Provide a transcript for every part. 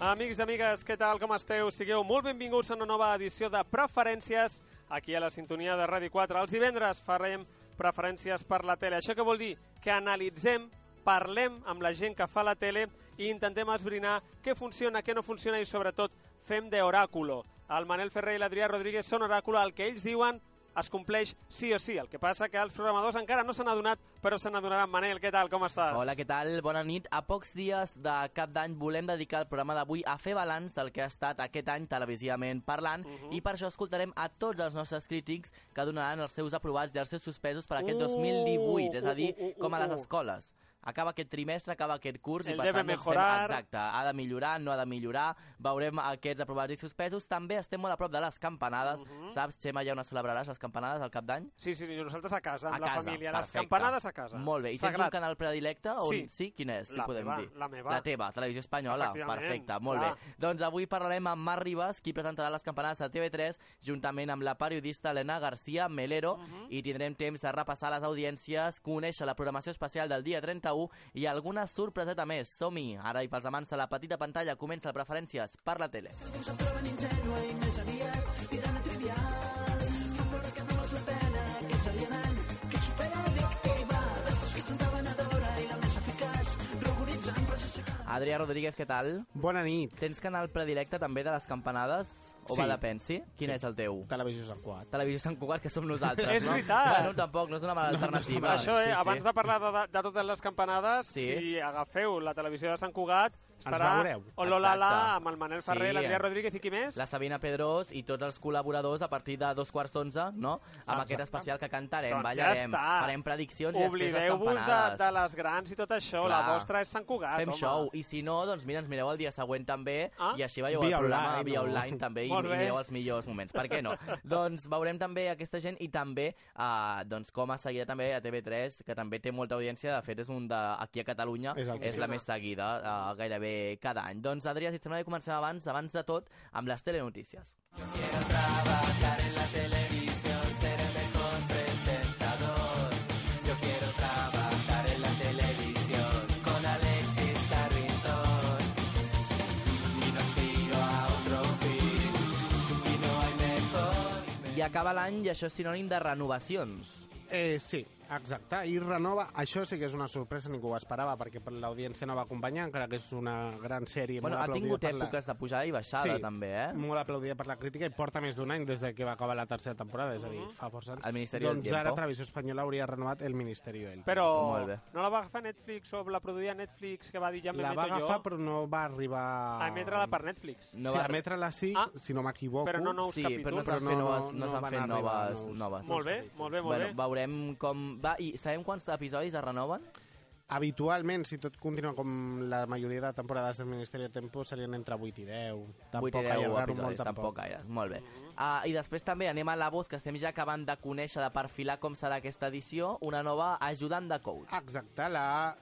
Amics i amigues, què tal, com esteu? Sigueu molt benvinguts a una nova edició de Preferències aquí a la sintonia de Ràdio 4. Els divendres farem preferències per la tele. Això què vol dir? Que analitzem, parlem amb la gent que fa la tele i intentem esbrinar què funciona, què no funciona i sobretot fem d'oràculo. El Manel Ferrer i l'Adrià Rodríguez són oràculo, el que ells diuen es compleix sí o sí. El que passa que els programadors encara no s'han adonat, però se n'adonaran. Manel, què tal, com estàs? Hola, què tal? Bona nit. A pocs dies de cap d'any volem dedicar el programa d'avui a fer balanç del que ha estat aquest any televisivament parlant uh -huh. i per això escoltarem a tots els nostres crítics que donaran els seus aprovats i els seus suspesos per aquest Uh, 2018, és a dir, uh, uh, uh, com a les uh. escoles. Acaba aquest trimestre, acaba aquest curs El i per debe tant doncs, mejorar. fem, exacte, ha de millorar, no ha de millorar, veurem aquests aprovats i suspesos. També estem molt a prop de les campanades. Uh -huh. Saps, Xema, ja on celebraràs les campanades al cap d'any? Sí, sí, sí, nosaltres a casa, amb A la casa, família. Les perfecte. campanades a casa. Molt bé. I tens un Sagrat. canal predilecte? On... Sí. sí? Quin és? Si La podem meva, dir. la meva. La teva, Televisió Espanyola. Perfecte, molt clar. bé. Doncs avui parlarem amb Marc Ribas, qui presentarà les campanades a TV3, juntament amb la periodista Elena García Melero, Mhm. i tindrem temps de repassar les audiències, conèixer la programació especial del dia 31 i alguna sorpreseta més. Som-hi! Ara i pels amants de la petita pantalla comença el Preferències per la tele. Adrià Rodríguez, què tal? Bona nit. Tens canal predilecte també de les campanades? O Sí. va de pensi? Quin Sí. és el teu? Televisió Sant Cugat. Televisió Sant Cugat, que som nosaltres, És no? veritat. Bueno, tampoc, no és una mala No, no alternativa. mal. Això, eh, sí, sí. abans de parlar de, de totes les campanades, Sí. si agafeu la televisió de Sant Cugat, estarà veureu. Ololala Exacte. amb el Manel Ferrer, Sí. l'Adrià Rodríguez i qui més? La Sabina Pedrós i tots els col·laboradors a partir de dos quarts d'onze, no? Amb Exacte. aquest especial que cantarem, Doncs ballarem, ja està. farem prediccions i després les Oblideu-vos de, campanades. de les grans i tot això, Clar. la vostra és Sant Cugat, Fem home. show, i si no, doncs mira, ens mireu el dia següent també, Ah. i així veieu Via el programa online, via no? online també, i, i mireu els millors moments. Per què no? doncs veurem també aquesta gent i també uh, doncs, com a seguida també a TV3, que també té molta audiència, de fet és un de, aquí a Catalunya, És és la més seguida uh, gairebé cada any. Doncs Adrià, si et sembla que comencem abans, abans de tot, amb les telenotícies. Yo quiero trabajar en la televisión, ser el mejor presentador. Yo quiero trabajar en la televisión con Alexis Carrington. Y nos tiro a otro fin, y no hay mejor. I acaba l'any i això és sinònim de renovacions. Eh, sí, exacte. I renova... Això sí que és una sorpresa, ningú ho esperava, perquè per l'audiència no va acompanyar, encara que és una gran sèrie. Bueno, ha tingut per la- èpoques de pujada i baixada, també, eh? molt aplaudida per la crítica i porta més d'un any des de que va acabar la tercera temporada, és a dir, fa força anys. El Ministeri del doncs Tiempo. ara Televisió Espanyola hauria renovat el Ministeri del Però Molt bé. no la va agafar Netflix o la produïa Netflix, que va dir ja me La va agafar, jo, però no va arribar... a emetre-la per Netflix. No sí, va- a emetre-la sí, Ah, si no m'equivoco. però no nous Sí, capítols. però no Però s'han no- fet no- noves, no no s'han van fet arribar noves, nous- noves. Molt bé, molt bé, molt bueno, bé. veurem com va. I sabem quants episodis es renoven? Habitualment, si tot continua com la majoria de temporades del Ministeri de Tempo, serien entre 8 i 10. 8 i 10 allargar-ho episodis, molt, tampoc gaire. Molt bé. Uh, I després també anem a la voz, que estem ja acabant de conèixer, de perfilar com serà aquesta edició, una nova ajudant de coach. Exacte, la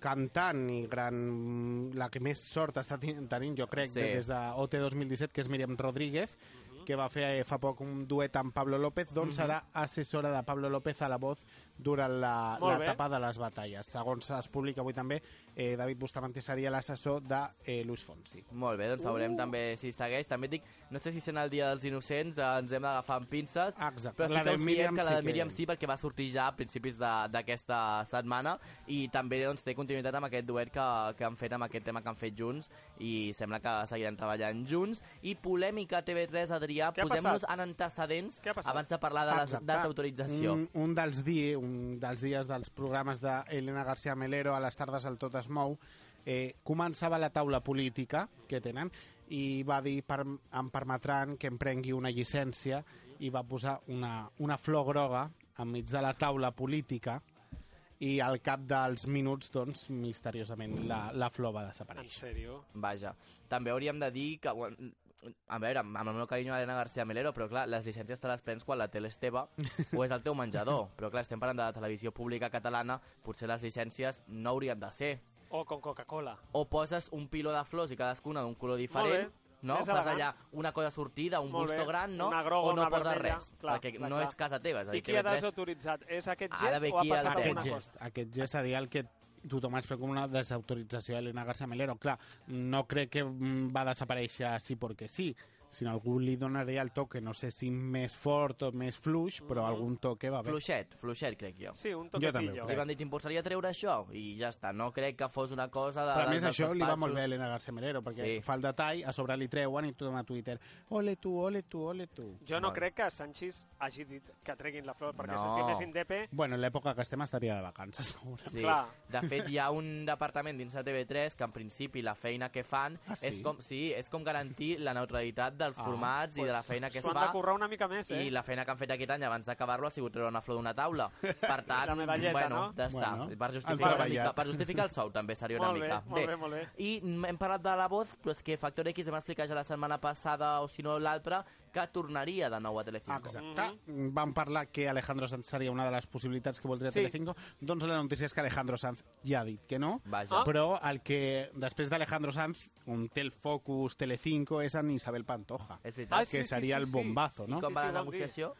cantant i gran... la que més sort està ten- tenint, jo crec, Sí. sí. des de OT 2017, que és Míriam Rodríguez, que va fer eh, fa poc un duet amb Pablo López, doncs serà assessora de Pablo López a la voz durant la- Molt bé. l'etapa de les batalles. Segons es publica avui també, eh, David Bustamante seria l'assessor de eh, Luis Fonsi. Molt bé, doncs veurem Uh. també si segueix. També dic, no sé si sent el dia dels innocents eh, ens hem d'agafar amb pinces, Exacte. però sí La que de us diem que la sí de que- Míriam sí, perquè va sortir ja a principis d'aquesta setmana i també doncs, té continuïtat amb aquest duet que, que han fet, amb aquest tema que han fet junts i sembla que seguiran treballant junts. I polèmica a TV3, Adrià, posem-nos en antecedents abans de parlar de la desautorització. Un, un, dels di, un dels dies dels programes d'Helena García Melero a les tardes al Tot es mou eh, començava la taula política que tenen i va dir per, em permetran que em prengui una llicència i va posar una, una flor groga enmig de la taula política i al cap dels minuts, doncs, misteriosament, la, la flor va En desaparèixer. sèrio? Vaja. També hauríem de dir que... A veure, amb el meu carinyo a Elena García Melero, però clar, les llicències te les prens quan la tele és teva o és el teu menjador. Però clar, estem parlant de la televisió pública catalana, potser les llicències no haurien de ser. O con Coca-Cola. O poses un piló de flors i cadascuna d'un color diferent, Molt bé. no? Més Fas elegant. allà una cosa sortida, un Molt busto bé. gran, no? Una groga, o no una poses vermella. res, Clar, perquè clar, no clar. és casa teva. És a I dir, qui ha TV3 desautoritzat? És aquest Ara gest ve o ha qui ha passat de- alguna Aquest cosa? gest, aquest gest seria el que tothom es preocupa una desautorització d'Helena García Melero. Clar, no crec que va desaparèixer així perquè sí, sinó algú li donaria el toque, no sé si més fort o més fluix, però algun toque va bé. Fluixet, fluixet, crec jo. Sí, un Jo també. Li van dir, t'impulsaria a treure això? I ja està, no crec que fos una cosa de... Però a més això li va molt bé a Helena García Melero, perquè Sí. fa el detall, a sobre li treuen i tothom a Twitter ole tu, ole tu, ole tu. Jo no Bueno. crec que Sanchis hagi dit que treguin la flor, perquè No. si firmessin DP... Bueno, en l'època que estem estaria de vacances, segurament. Sí. Clar. De fet, hi ha un departament dins de TV3 que, en principi, la feina que fan Ah, sí? és, com, sí, és com garantir la neutralitat dels Ah, formats i de la feina que es S'ho han fa. de currar una mica més, eh? I la feina que han fet aquest any abans d'acabar-lo ha sigut treure una flor d'una taula. Per tant, La medalleta, bueno, no? ja està. Bueno, per, justificar una mica, per justificar el sou també seria una molt bé, mica. molt bé, molt bé. I hem parlat de la voz, però és que Factor X vam explicar ja la setmana passada, o si no l'altra, que tornaria de nou a Telecinco. Exacte. Vam parlar que Alejandro Sanz seria una de les possibilitats que voldria Sí. Telecinco. Doncs la notícia és que Alejandro Sanz ja ha dit que no. Vaja. Ah. Però el que, després d'Alejandro Sanz, on té el focus Telecinco és en Isabel Pantoja, És veritat. Ah, sí, que sí, seria sí, el sí. bombazo, no? I com Sí, va sí, la vam dir. negociació?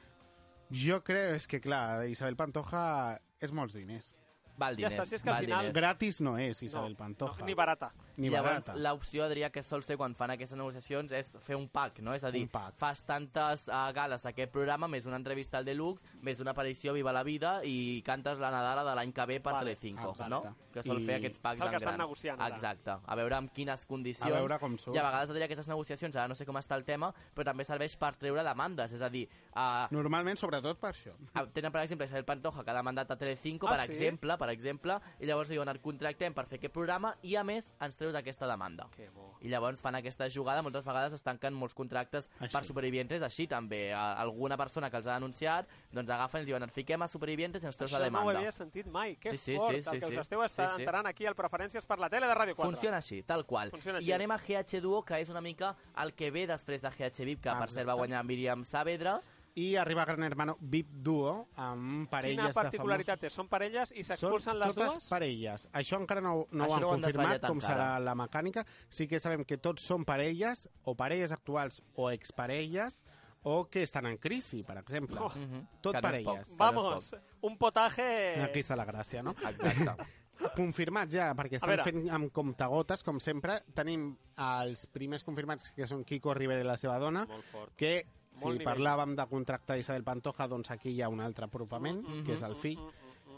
Jo crec és que, clar, Isabel Pantoja és molts diners. Val Ja diners. està, si és que al final- diners. Gratis no és Isabel Pantoja. No, ni barata. Ni Llavors, l'opció, Adrià, que sol ser quan fan aquestes negociacions és fer un pack, no? És a dir, fas tantes uh, gales d'aquest programa, més una entrevista al Deluxe, més una aparició a Viva la Vida i cantes la Nadala de l'any que ve per Vale, Telecinco, exacte. no? Que sol I- fer aquests packs És el que en estan gran. negociant ara. Exacte. A veure amb quines condicions. A veure com surt. I a vegades, Adrià, aquestes negociacions, ara no sé com està el tema, però també serveix per treure demandes. És a dir, uh, Normalment, sobretot per això. Tenen, per exemple, Isabel Pantoja, que ha demandat a Telecinco, Ah, per sí? exemple, per exemple, i llavors diuen, et contractem per fer aquest programa i, a més, ens treus aquesta demanda. Que. I llavors fan aquesta jugada, moltes vegades es tanquen molts contractes Així. per supervivientes, així també. A- Alguna persona que els ha denunciat, doncs agafen i diuen, et fiquem a supervivientes i ens treus la Això no ho demanda. havia sentit mai. Que Sí, sí, fort, sí, el sí, que us sí. esteu estar Sí, sí. enterant aquí al Preferències per la tele de Ràdio 4. Funciona així, tal qual. Funciona I així. anem a GH Duo, que és una mica el que ve després de GH VIP, que per cert va guanyar Míriam Saavedra. I arriba Gran Hermano VIP Duo amb parelles Quina particularitat de té? Són parelles i s'expulsen Són les totes dues? parelles. Això encara no, no Això ho han no ho confirmat, com encara. serà la mecànica. Sí que sabem que tots són parelles, o parelles actuals o exparelles, o que estan en crisi, per exemple. Oh. Tot Que no és parelles. poc, és Vamos, un potaje... Aquí està la gràcia, no? Exacte. Confirmat ja, perquè estem fent amb comptagotes, com sempre. Tenim els primers confirmats, que són Kiko Rivera i la seva dona, que si nivell. parlàvem de contracte d'Isabel Pantoja, doncs aquí hi ha un altre apropament, Mm-hmm. que és el fill.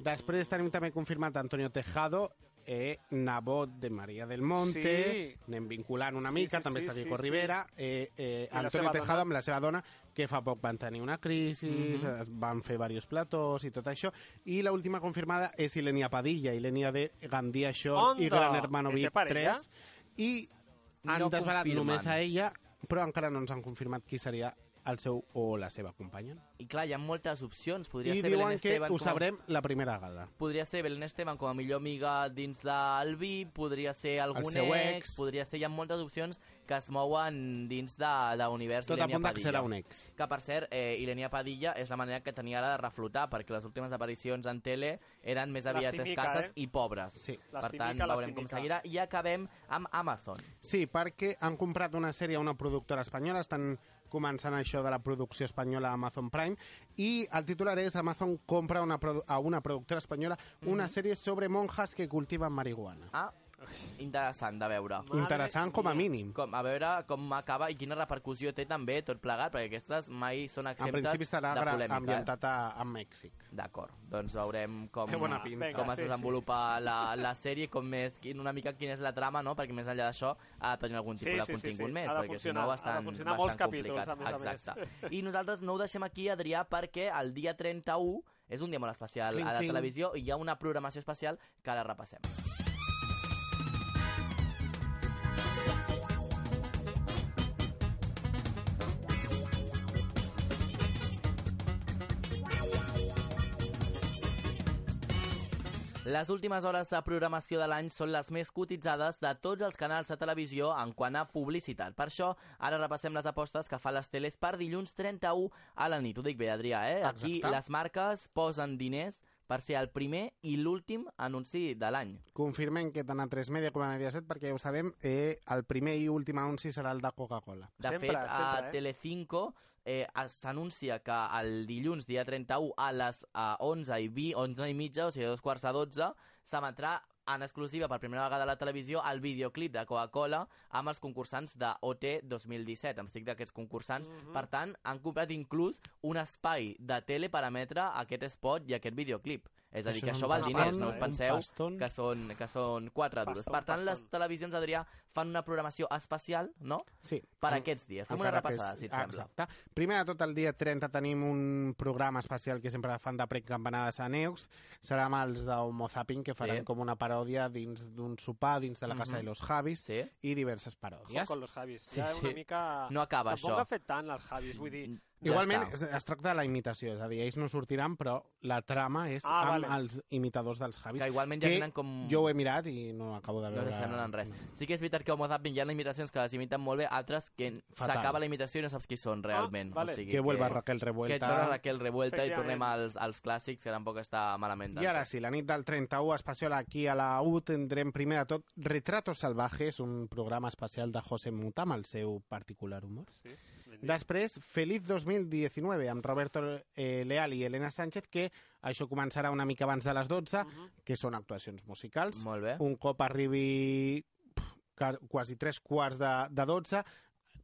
Després tenim també confirmat Antonio Tejado, eh, nebot de Maria del Monte, Sí. anem vinculant una Sí, mica, sí, també sí, està Kiko sí. Rivera, eh, eh, la Antonio dona. amb la seva dona, que fa poc van tenir una crisi, Mm-hmm. es van fer diversos platós i tot això, i l'última confirmada és Ilenia Padilla, Ilenia de Gandia Show i Onda! Gran Hermano I té VIP parella? 3, i han No desvelat confirmen. només a ella, però encara no ens han confirmat qui seria el seu o la seva companya. I clar, hi ha moltes opcions. Podria I ser diuen Belén que Esteban ho com a- sabrem la primera gala. podria ser Belén Esteban com a millor amiga dins del VIP, podria ser algun ex, ex. podria ser... Hi ha moltes opcions que es mouen dins de, de l'univers Tot Ilenia Padilla. serà un ex. Que, per cert, eh, Ilenia Padilla és la manera que tenia ara de reflotar, perquè les últimes aparicions en tele eren més aviat escasses eh? i pobres. Sí. Per tant, veurem com seguirà. I acabem amb Amazon. Sí, perquè han comprat una sèrie a una productora espanyola, estan començant això de la producció espanyola a Amazon Prime, i el titular és Amazon compra una a una productora espanyola una sèrie sobre monjas que cultiven marihuana. Ah, interessant de veure. Mare Interessant com a mínim. Com, a veure com acaba i quina repercussió té també tot plegat, perquè aquestes mai són En exemptes principi estarà de gra- polèmica. eh? ambientat a, a Mèxic. D'acord, doncs veurem com, Té bona pinta. com es sí, desenvolupa la, la sèrie, com més, quin, una mica quina és la trama, no? perquè més enllà d'això ha de tenir algun Sí, tipus sí, de sí, contingut sí. més, Ha de perquè funcionar, si no ha de bastant, funcionar bastant molts capítols, complicat. a més a més. Exacte. I nosaltres no ho deixem aquí, Adrià, perquè el dia 31 és un dia molt especial Cling, a la cling. televisió i hi ha una programació especial que ara repassem. Les últimes hores de programació de l'any són les més cotitzades de tots els canals de televisió en quant a publicitat. Per això, ara repassem les apostes que fa les teles per dilluns 31 a la nit. Ho dic bé, Adrià, eh? Aquí Exacte. les marques posen diners per ser el primer i l'últim anunci de l'any. Confirmem que tant a 3 Media com a Mediaset, perquè ja ho sabem, eh, el primer i últim anunci serà el de Coca-Cola. De Sempre, fet, a sempre, eh? Telecinco eh, es- s'anuncia que el dilluns, dia 31, a les eh, 11 i, vi, 11 i mitja, o sigui, a dos quarts de 12, s'emetrà en exclusiva per primera vegada a la televisió el videoclip de Coca-Cola amb els concursants de OT 2017. Em estic d'aquests concursants. Mhm. Per tant, han comprat inclús un espai de tele per emetre aquest spot i aquest videoclip. És a dir, que això val paston, diners, no us eh? penseu paston. que són, que són 4 duros. Per tant, les televisions, Adrià, fan una programació especial, no?, Sí. per En- aquests dies. Fem una repassada, és- si et sembla. Exacte. Primer de tot, el dia 30 tenim un programa especial que sempre fan de precampanades a Neus. Serà amb els d'Homo Zapping, que faran Sí. com una paròdia dins d'un sopar, dins de la casa Mhm. de los Javis, Sí? i diverses paròdies. con los Javis. Sí, ja sí. una mica... No acaba, Tampoc això. ha fet tant els Javis, vull dir... Ja Igualment, està. es, es tracta de la imitació, és a dir, ells no sortiran, però la trama és Ah, amb vale. els imitadors dels Javis. Que igualment ja que tenen com... Jo ho he mirat i no acabo de No veure... s'assemblen en res. Sí que és veritat que Homo Zapping hi ha imitacions que les imiten molt bé, altres que s'acaba la imitació i no saps qui són realment. vale. o sigui Que vuelva Raquel Que Revuelta. torna Raquel Revuelta i tornem als, als clàssics, que tampoc està malament. I ara sí, la nit del 31 especial aquí a la U tindrem primer de tot Retratos Salvajes, un programa especial de José Muta amb el seu particular humor. Sí. Després, Feliz 2019, amb Roberto eh, Leal i Elena Sánchez, que això començarà una mica abans de les 12, Mhm. que són actuacions musicals. Molt bé. Un cop arribi pf, ca- quasi tres quarts de, de 12,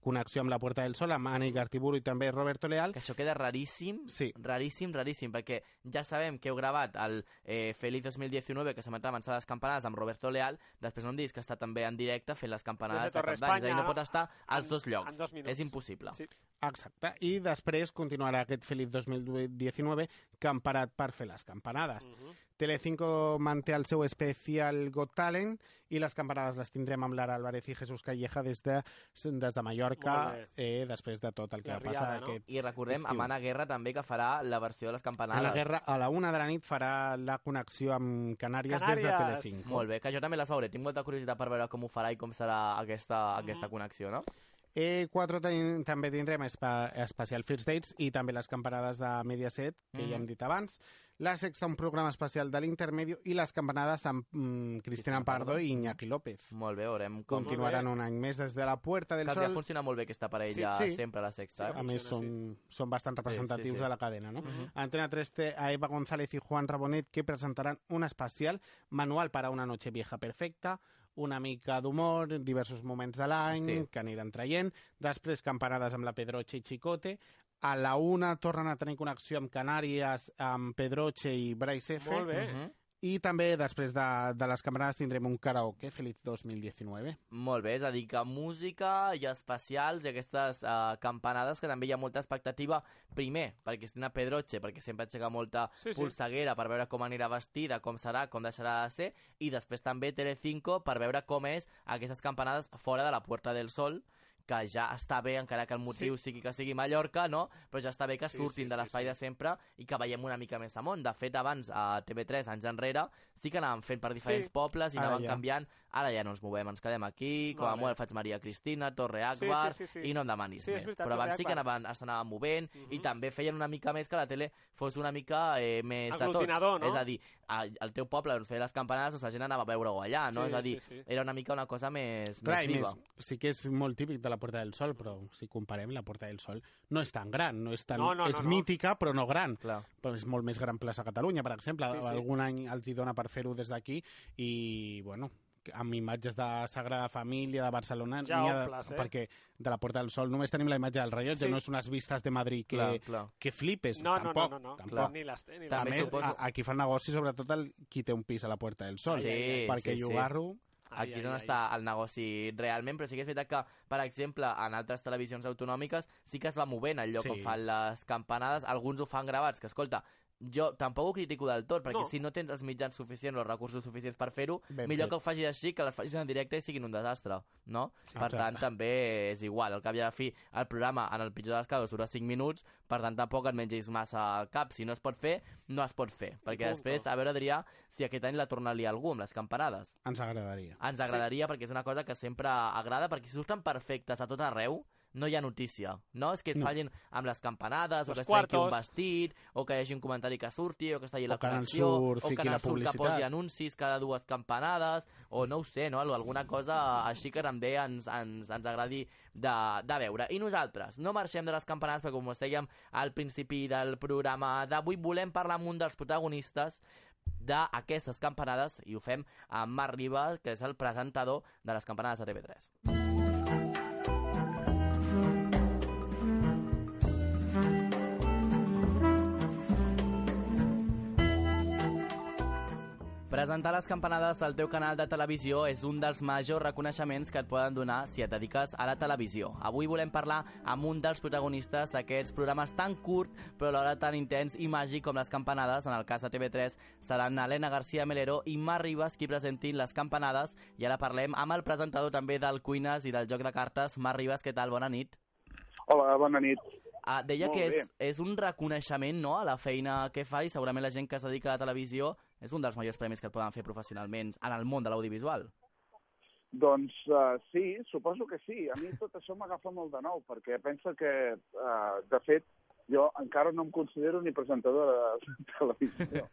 connexió amb la Puerta del Sol, amb Anna Gartiburu i també Roberto Leal. Que això queda raríssim, Sí. raríssim, raríssim, perquè ja sabem que heu gravat el eh, Feliz 2019, que s'emetrà abans de les campanades amb Roberto Leal, després no em diguis que està també en directe fent les campanades Des de Cap d'Any, és a dir, Espanya, no pot estar als en- dos llocs, és impossible. Sí. Exacte. I després continuarà aquest Feliz 2019 que han parat per fer les campanades. Mhm. Telecinco manté el seu especial Got Talent i les campanades les tindrem amb Lara Álvarez i Jesús Calleja des de, des de Mallorca, eh, després de tot el que La va passar riada, no? aquest I recordem, Estiu. amb Anna Guerra també, que farà la versió de les campanades. A la guerra, a la una de la nit farà la connexió amb Canàries, des de Canàries! Telecinco. Molt bé, que jo també les veuré. Tinc molta curiositat per veure com ho farà i com serà aquesta, aquesta connexió, no? E4 ten, també tindrem especial First Dates i també les campanades de Mediaset, que Mhm. ja hem dit abans. La sexta, un programa especial de l'Intermedio i les campanades amb mm, Cristina Pardo i Iñaki López. Molt bé, veurem com... Continuaran un any més des de la Puerta del Que els ha Sol. funcionat molt bé aquesta parella Sí, sí. sempre a la sexta. Sí, eh? A més, funciona, són, són bastant representatius sí, sí. de la cadena, no? Mhm. Antena 3 té a Eva González i Juan Rabonet que presentaran un especial manual para una noche vieja perfecta, una mica d'humor, diversos moments de l'any Sí. que aniran traient, després campanades amb la Pedroche i Chicote, a la una tornen a tenir connexió amb Canàries, amb Pedroche i Bryce F. Molt bé. Mhm. I també després de, de les campanades tindrem un karaoke, Feliz 2019. Molt bé, és a dir, que música i especials i aquestes uh, campanades que també hi ha molta expectativa, primer, per Cristina Pedroche, perquè sempre aixeca molta Sí, sí. polseguera per veure com anirà vestida, com serà, com deixarà de ser, i després també Telecinco per veure com és aquestes campanades fora de la Puerta del Sol, que ja està bé, encara que el motiu sí. sigui que sigui Mallorca, no? Però ja està bé que Sí, surtin sí, de sí, l'espai sí. de sempre i que veiem una mica més amunt. De fet, abans, a TV3, anys enrere, sí que anàvem fent per diferents Sí. pobles i Ara anaven ja. canviant. Ara ja no ens movem, ens quedem aquí, com a molt faig Maria Cristina, Torre Sí, Akbar, sí, sí, sí. i no em demanis Sí, és més. veritat, Però abans sí que anaven, s'anaven movent i Mhm. també feien una mica més que la tele fos una mica eh, més de tots. No? És a dir, a- al teu poble on feia les campanades, doncs la gent anava a veure-ho allà, no? Sí, és a dir, sí, sí. era una mica una cosa més, Clar, més i viva. més, sí que és molt típic de la Puerta del Sol, però si comparem, la Puerta del Sol no és tan gran, no és tan... No, no, és no, no. mítica, però no gran. Clar. Però és molt més gran plaça Catalunya, per exemple. Sí, sí. Algun any els hi dona per fer-ho des d'aquí i, bueno, amb imatges de Sagrada Família, de Barcelona, Ja ha omples, eh? perquè de la Porta del Sol només tenim la imatge del rellotge, Sí. no és unes vistes de Madrid que, Clar, clar. que flipes, No, no, tampoc. no, no, no. tampoc. Ni les té, ni les També més, suposo- a, aquí fan negoci sobretot el, qui té un pis a la Puerta del Sol, Sí, perquè sí, sí. llogar-ho... Ai, Aquí ai, és on ai. està el negoci realment, però sí que és veritat que, per exemple, en altres televisions autonòmiques sí que es va movent el lloc Sí. on fan les campanades, alguns ho fan gravats, que escolta, jo tampoc ho critico del tot, perquè No. si no tens els mitjans suficients, els recursos suficients per fer-ho, millor fet. que ho facis així, que les facis en directe i siguin un desastre, no? Per Exacte. tant, també és igual. Al cap i a la fi, el programa, en el pitjor dels casos, dura 5 minuts, per tant, tampoc et mengis massa al cap. Si no es pot fer, no es pot fer. Perquè Punto. després, a veure, Adrià, si aquest any la torna a liar algú amb les campanades. Ens agradaria. Ens agradaria perquè és una cosa que sempre agrada, perquè si surten perfectes a tot arreu, no hi ha notícia, no? És que es No. fallin amb les campanades, o Los que es trenqui un vestit, o que hi hagi un comentari que surti, o que es talli la O connexió, o fiqui Canal Sur que posi anuncis cada dues campanades, o no ho sé, no? Alguna cosa així que també ens, ens, ens agradi de, de veure. I nosaltres no marxem de les campanades, perquè com us dèiem al principi del programa d'avui, volem parlar amb un dels protagonistes d'aquestes campanades i ho fem amb Marc Riba, que és el presentador de les campanades de TV3. Presentar les campanades del teu canal de televisió és un dels majors reconeixements que et poden donar si et dediques a la televisió. Avui volem parlar amb un dels protagonistes d'aquests programes tan curt però alhora tan intens i màgic com les campanades. En el cas de TV3 seran Helena García Melero i Mar Ribas qui presentin les campanades i ara parlem amb el presentador també del Cuines i del Joc de Cartes, Mar Ribas. Què tal? Bona nit. Hola, bona nit. Ah, deia Molt que és, bé. és un reconeixement no, a la feina que fa i segurament la gent que es dedica a la televisió és un dels majors premis que et poden fer professionalment en el món de l'audiovisual. Doncs uh, sí, suposo que sí. A mi tot això m'agafa molt de nou, perquè penso que, uh, de fet, jo encara no em considero ni presentador de televisió.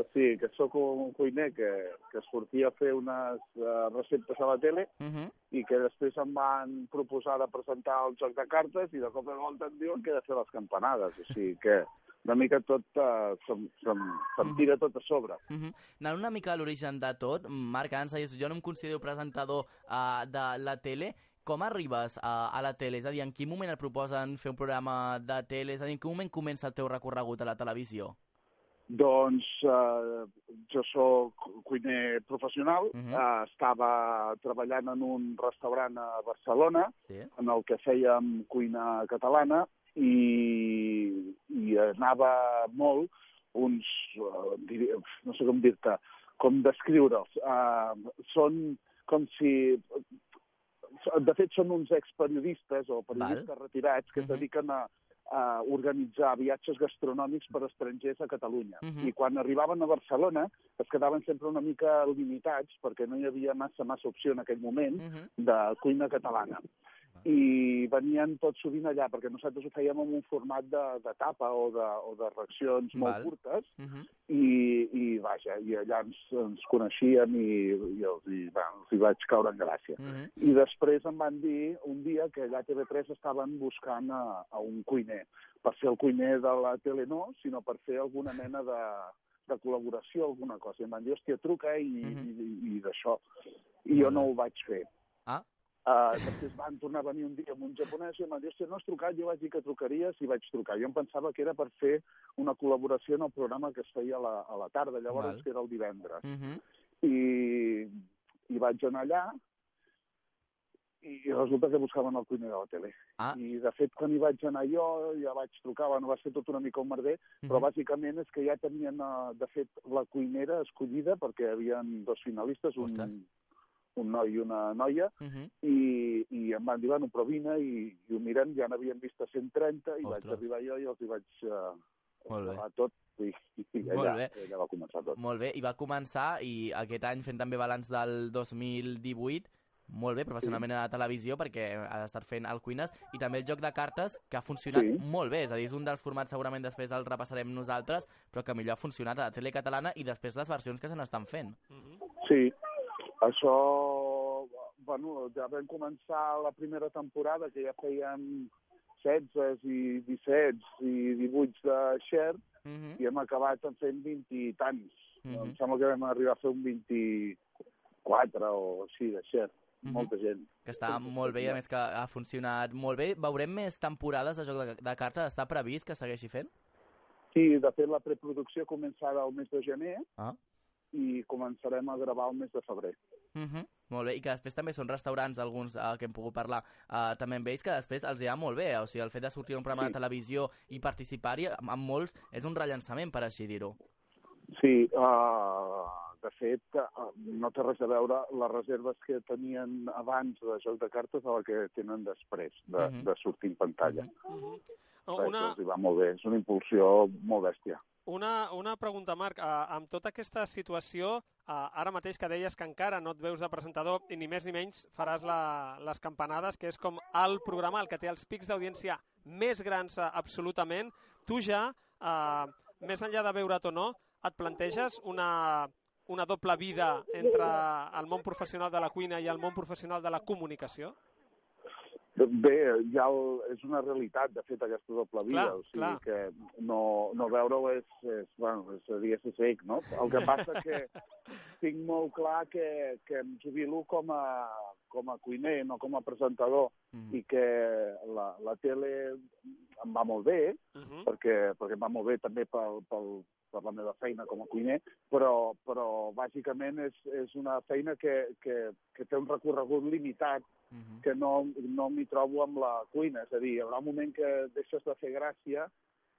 O sigui, que sóc un cuiner que, que sortia a fer unes uh, receptes a la tele Uh -huh. i que després em van proposar de presentar el joc de cartes i de cop i volta em diuen que he de fer les campanades. O sigui que una mica tot uh, se'm, se'm, se'm tira tot a sobre. Uh -huh. Anant una mica a l'origen de tot, Marc, deies, jo no em considero presentador uh, de la tele, com arribes a, a la tele? És a dir, en quin moment et proposen fer un programa de tele? És a dir, en quin moment comença el teu recorregut a la televisió? Doncs eh, jo sóc cuiner professional, uh Mhm. -huh. eh, estava treballant en un restaurant a Barcelona Sí. en el que fèiem cuina catalana i, i anava molt uns, eh, no sé com dir-te, com descriure'ls. Uh, són com si... De fet, són uns experiodistes o periodistes Val. retirats que Mhm. es dediquen a, a organitzar viatges gastronòmics per estrangers a Catalunya. Mhm. I quan arribaven a Barcelona es quedaven sempre una mica limitats perquè no hi havia massa, massa opció en aquell moment Uh -huh. de cuina catalana. I venien tot sovint allà, perquè nosaltres ho fèiem en un format de, de tapa o de, o de reaccions molt Val. curtes, Uh -huh. i, i vaja, i allà ens, ens coneixíem i, i els, hi, va, els hi vaig caure en gràcia. Uh -huh. I després em van dir un dia que allà a TV3 estaven buscant a, a un cuiner. Per ser el cuiner de la tele no, sinó per fer alguna mena de, de col·laboració, alguna cosa. I em van dir, hòstia, truca i, Mhm. i, i d'això. I jo Molt no ho vaig fer. Ah. Uh, després van tornar a venir un dia amb un japonès i em van dir, no has trucat? Jo vaig dir que trucaries i vaig trucar. Jo em pensava que era per fer una col·laboració en el programa que es feia a la, a la tarda, llavors Val. que era el divendres Uh -huh. i, i vaig anar allà i resulta que buscaven el cuiner de la tele. Ah. I, de fet, quan hi vaig anar jo, ja vaig trucar, bueno, va ser tot una mica un merder, però Mhm. bàsicament és que ja tenien, eh, de fet, la cuinera escollida, perquè hi havia dos finalistes, un, Ostres. Un noi i una noia, Uh -huh. i, i em van dir, bueno, però vine, i, i ho mirem, ja n'havien vist a 130, i vaig Ostres. arribar jo i els hi vaig uh, Molt bé. tot, i, i Molt allà, bé. allà va començar tot. Molt bé, i va començar, i aquest any fent també balanç del 2018, molt bé, professionalment a la televisió, perquè ha d'estar fent el Cuines, i també el joc de cartes, que ha funcionat Sí. molt bé, és a dir, és un dels formats segurament després el repassarem nosaltres, però que millor ha funcionat a la tele catalana i després les versions que se n'estan fent. Sí, això, bueno, ja vam començar la primera temporada, que ja fèiem 16 i 17 i 18 de Xert, Uh -huh. i hem acabat en fent 20 i tants. Mhm. Em sembla que vam arribar a fer un 24 o així de Xert. Mhm. Molta gent. Que està molt bé i a més que ha funcionat molt bé. Veurem més temporades de joc de, de cartes? Està previst que segueixi fent? Sí, de fet, la preproducció començarà el mes de gener Ah. I començarem a gravar el mes de febrer. Uh -huh. Molt bé, i que després també són restaurants, alguns uh, que hem pogut parlar uh, també amb ells, que després els hi va molt bé. O sigui, el fet de sortir un programa Sí. de televisió i participar-hi, amb, amb molts, és un rellançament, per així dir-ho. Sí, uh, de fet, uh, no té res a veure les reserves que tenien abans de joc de cartes a la que tenen després de, uh Mhm. -huh. de sortir en pantalla. Uh Uh -huh. -huh. Una, Els hi va molt bé, és una impulsió molt bèstia. Una, una pregunta, Marc. Uh, amb tota aquesta situació, uh, ara mateix que deies que encara no et veus de presentador i ni més ni menys faràs la, les campanades, que és com el programa el que té els pics d'audiència més grans uh, absolutament, tu ja, uh, més enllà de veure't o no, et planteges una, una doble vida entre el món professional de la cuina i el món professional de la comunicació? Bé, ja el, és una realitat, de fet, aquesta doble via. Clar, o sigui clar. que no, no veure-ho és, és, bueno, és a dir, és sec, no? El que passa que tinc molt clar que, que em jubilo com a, com a cuiner, no com a presentador, Mhm. i que la, la tele em va molt bé, Uh -huh. perquè, perquè em va molt bé també pel, pel, per la meva feina com a cuiner, però, però bàsicament és, és una feina que, que, que té un recorregut limitat Mhm. que no, no m'hi trobo amb la cuina. És a dir, hi haurà un moment que deixes de fer gràcia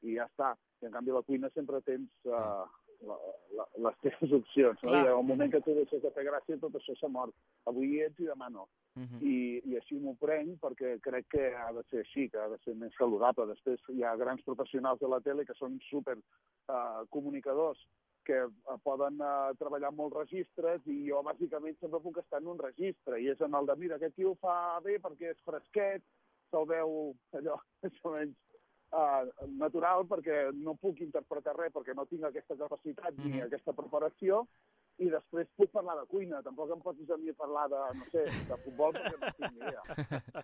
i ja està. I en canvi la cuina sempre tens uh, la, la, les teves opcions. No? Clar. I al moment que tu deixes de fer gràcia tot això s'ha mort. Avui hi ets i demà no. Mhm. I, i així m'ho prenc perquè crec que ha de ser així, que ha de ser més saludable. Després hi ha grans professionals de la tele que són super uh, comunicadors que eh, poden uh, treballar en molts registres i jo bàsicament sempre puc estar en un registre i és en el de, mira, aquest tio fa bé perquè és fresquet, se'l veu allò més o menys uh, natural perquè no puc interpretar res perquè no tinc aquesta capacitat ni Mhm. aquesta preparació i després puc parlar de cuina. Tampoc em posis a mi a parlar de, no sé, de futbol perquè no tinc ni idea.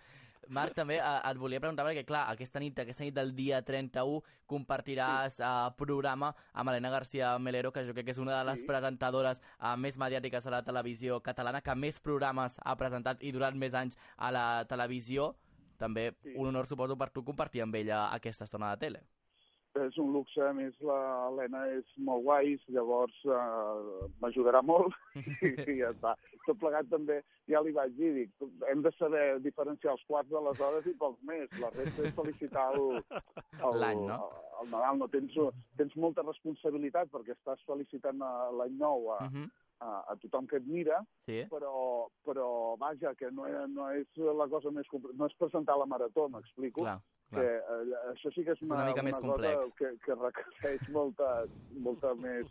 Marc, també eh, et volia preguntar, perquè clar, aquesta nit, aquesta nit del dia 31 compartiràs eh, programa amb Helena García Melero, que jo crec que és una de les Sí. presentadores eh, més mediàtiques a la televisió catalana, que més programes ha presentat i durant més anys a la televisió. També Sí. un honor, suposo, per tu compartir amb ella aquesta estona de tele. És un luxe, a més la Helena és molt guai, llavors eh, m'ajudarà molt i, ja està. Tot plegat també, ja li vaig dir, dic, hem de saber diferenciar els quarts de les hores i pels més, la resta és felicitar el, el, L'any, no? el, el Nadal, no tens, tens molta responsabilitat perquè estàs felicitant a l'any nou a, Mhm. a, a tothom que et mira, Sí? però, però vaja, que no, no és la cosa més... No és presentar la marató, m'explico? Clar, que eh, això sí que és És una, una mica més cosa complex. que, que requereix molta, molta més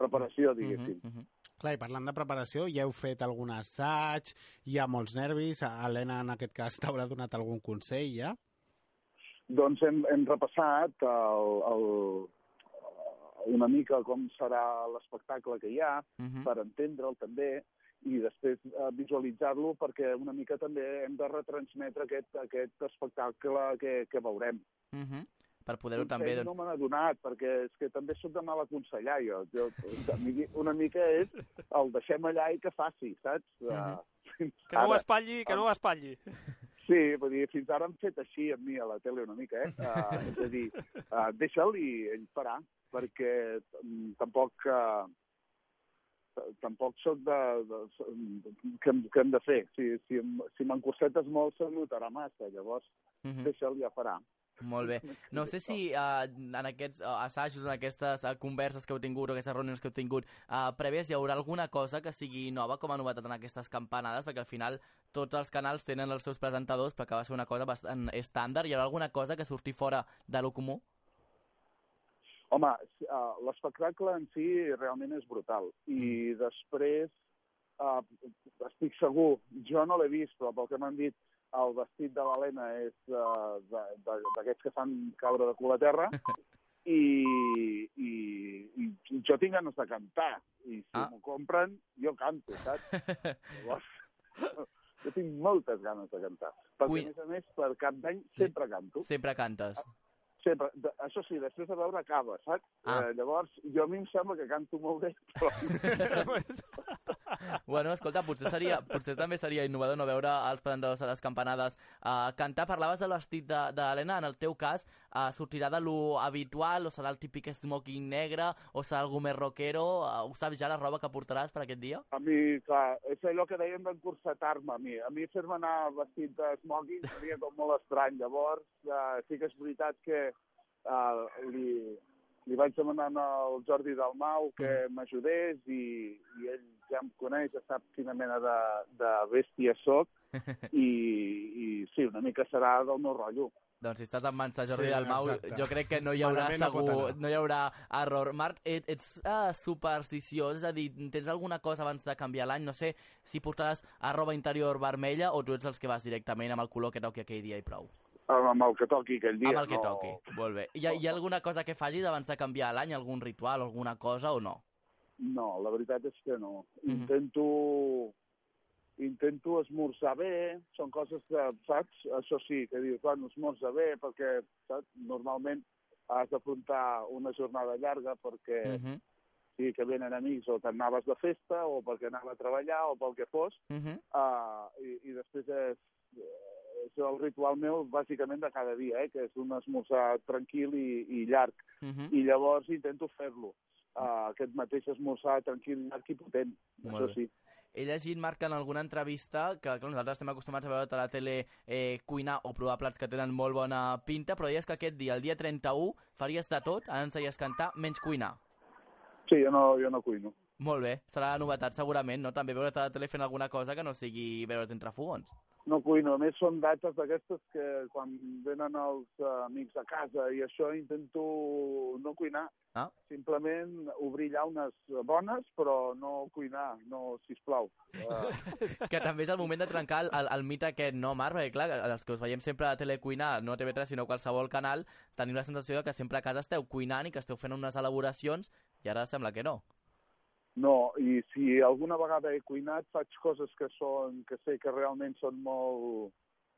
preparació, diguéssim. Mhm, mhm. Clar, i parlant de preparació, ja heu fet algun assaig, hi ha molts nervis, Helena en aquest cas t'haurà donat algun consell, ja? Doncs hem, hem repassat el, el, una mica com serà l'espectacle que hi ha, Mhm. per entendre'l també, i després eh, visualitzar-lo perquè una mica també hem de retransmetre aquest, aquest espectacle que, que veurem. Mhm. Per poder-ho també... Doncs... No me n'ha donat, perquè és que també sóc de mal aconsellar, jo. jo una mica és el deixem allà i que faci, saps? Mhm. Fins Que no ho espatlli, que no ho espatlli. Sí, vull dir, fins ara han fet així amb mi a la tele una mica, eh? Uh, és a dir, uh, deixa'l i ell farà, perquè mm, tampoc... Uh, tampoc sóc de, de, que, hem, que hem de fer. Si, si, si m'encursetes molt, se notarà massa. Llavors, Mhm. deixa'l i ja farà. Molt bé. No sé si uh, en aquests uh, assajos, en aquestes uh, converses que heu tingut o aquestes reunions que heu tingut uh, prèvies, hi haurà alguna cosa que sigui nova com a novetat en aquestes campanades, perquè al final tots els canals tenen els seus presentadors, però acaba de ser una cosa bastant estàndard. Hi haurà alguna cosa que surti fora de lo comú? Home, uh, l'espectacle en si realment és brutal. I després, uh, estic segur, jo no l'he vist, però pel que m'han dit, el vestit de l'Helena és uh, d'aquests que fan caure de cul a terra, i, i, i jo tinc ganes de cantar. I si Ah. m'ho compren, jo canto, saps? Llavors, jo tinc moltes ganes de cantar. Perquè, Cui- a més a més, per cap d'any sempre canto. Sempre cantes. Sempre. De, això sí, després de veure acaba, saps? Ah. Eh, llavors, jo a mi em sembla que canto molt bé, però... Bueno, escolta, potser, seria, potser també seria innovador no veure els presentadors a les campanades uh, cantar. Parlaves de- d'Helena, en el teu cas, uh, sortirà de lo habitual, o serà el típic smoking negre, o serà algú més rockero? Uh, ho saps ja, la roba que portaràs per aquest dia? A mi, clar, és allò que dèiem d'encursetar-me a mi. A mi fer-me anar vestit de smoking seria com molt estrany. Llavors, eh, sí que és veritat que eh, li, li vaig demanar al Jordi Dalmau que m'ajudés i, i ell ja em coneix, ja sap quina mena de, de bèstia sóc i, i sí, una mica serà del meu rotllo. Doncs si estàs en mans de Jordi Sí, Dalmau, exacte. jo crec que no hi haurà Malament no segur, anar. no hi haurà error. Marc, et, ets uh, supersticiós, és a dir, tens alguna cosa abans de canviar l'any? No sé si portaràs arroba interior vermella o tu ets els que vas directament amb el color que toqui aquell dia i prou? Amb el que toqui aquell dia. amb el que no... toqui, molt bé. Hi ha, hi ha alguna cosa que facis abans de canviar l'any, algun ritual, alguna cosa o no? No, la veritat és que no. Mhm. Intento intento esmorzar bé, són coses que, saps? Això sí, que dius, bueno, esmorza bé, perquè, saps? Normalment has d'afrontar una jornada llarga perquè Uh -huh. sí que venen amics o t'anaves de festa o perquè anava a treballar o pel que fos, Uh -huh. uh, i, i després és, és el ritual meu bàsicament de cada dia, eh, que és un esmorzar tranquil i, i llarg. Uh -huh. I llavors intento fer-lo. Uh, aquest mateix esmorzar tranquil, llarg i potent, Molt això bé. sí. He llegit, Marc, en alguna entrevista que clar, nosaltres estem acostumats a veure a la tele eh, cuinar o provar plats que tenen molt bona pinta, però deies que aquest dia, el dia 31, faries de tot, ara ens deies cantar, menys cuinar. Sí, jo no, jo no cuino. Molt bé, serà la novetat segurament, no? També veure't a la tele fent alguna cosa que no sigui veure't entre fogons. No cuino, a més són dates d'aquestes que quan venen els eh, amics a casa i això intento no cuinar, Ah. simplement obrir llaunes bones, però no cuinar, no, sisplau. Uh, Que també és el moment de trencar el, el, el mite aquest, no, Marc? Perquè, clar, els que us veiem sempre a la tele cuinar, no a TV3, sinó a qualsevol canal, tenim la sensació de que sempre a casa esteu cuinant i que esteu fent unes elaboracions i ara sembla que no. No, i si alguna vegada he cuinat, faig coses que són que sé que realment són molt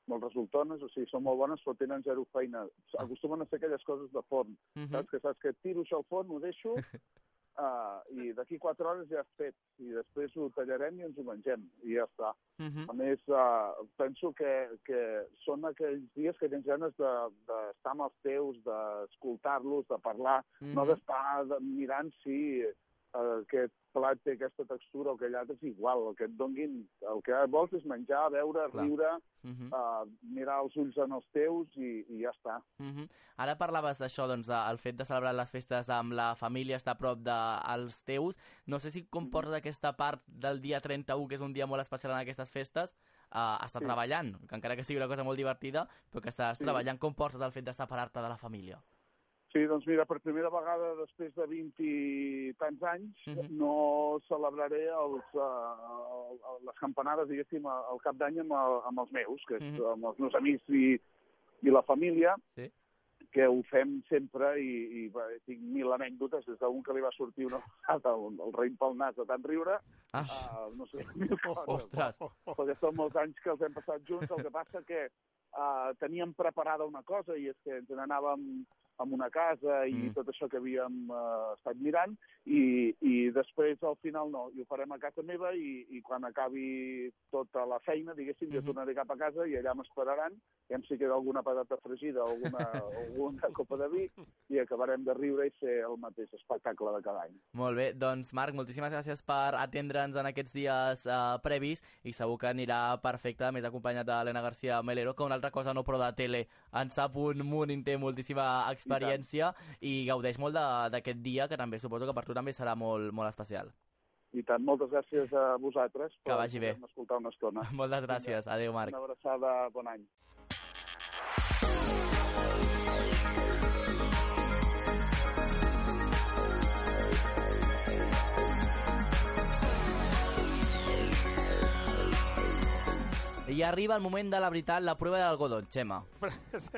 molt resultones, o sigui, són molt bones, però tenen zero feina. Acostumen a ser aquelles coses de forn. Uh -huh. Saps que saps que tiro això al forn, ho deixo, uh, i d'aquí quatre hores ja has fet. I després ho tallarem i ens ho mengem, i ja està. Uh -huh. A més, uh, penso que, que són aquells dies que tens ganes d'estar de, d'estar amb els teus, d'escoltar-los, de parlar, Uh -huh. no d'estar de- mirant si aquest plat té aquesta textura o aquell altre, és igual, el que et donguin, el que vols és menjar, beure, Clar. riure, Uh -huh. uh, mirar els ulls en els teus i, i ja està. Uh -huh. Ara parlaves d'això, doncs, del fet de celebrar les festes amb la família, estar a prop dels teus. No sé si comporta aquesta part del dia 31, que és un dia molt especial en aquestes festes, uh, estar Sí. treballant, que encara que sigui una cosa molt divertida, però que estàs Sí. treballant, com portes el fet de separar-te de la família? Sí, doncs mira, per primera vegada després de 20 i tants anys Mhm. no celebraré els, uh, les campanades, diguéssim, al cap d'any amb, el, amb els meus, que és Mhm. amb els meus amics i, i la família, Sí. que ho fem sempre i, i va, tinc mil anècdotes, des d'un que li va sortir una vegada el, el raïm pel nas de tant riure, Ah, uh, no sé, mil coses. ostres, perquè són molts anys que els hem passat junts, el que passa que uh, teníem preparada una cosa i és que ens n'anàvem a una casa i Mm. mm. tot això que havíem uh, estat mirant i, i després al final no, i ho farem a casa meva i, i quan acabi tota la feina, diguéssim, jo Mhm. tornaré cap a casa i allà m'esperaran i si queda alguna patata fregida o alguna, alguna copa de vi i acabarem de riure i fer el mateix espectacle de cada any. molt bé. Doncs, Marc, moltíssimes gràcies per atendre'ns en aquests dies uh, previs i segur que anirà perfecte, més acompanyat d'Helena García Melero, que una altra cosa no, però de tele en sap un munt i en té moltíssima experiència i, gaudeix molt d'aquest dia, que també suposo que per tu també serà molt, molt especial. I tant, moltes gràcies a vosaltres Que vagi bé. escoltar una estona. Moltes gràcies. Adéu, Marc. Una abraçada, bon any. I arriba el moment de la veritat, la prova de l'algodó, Xema.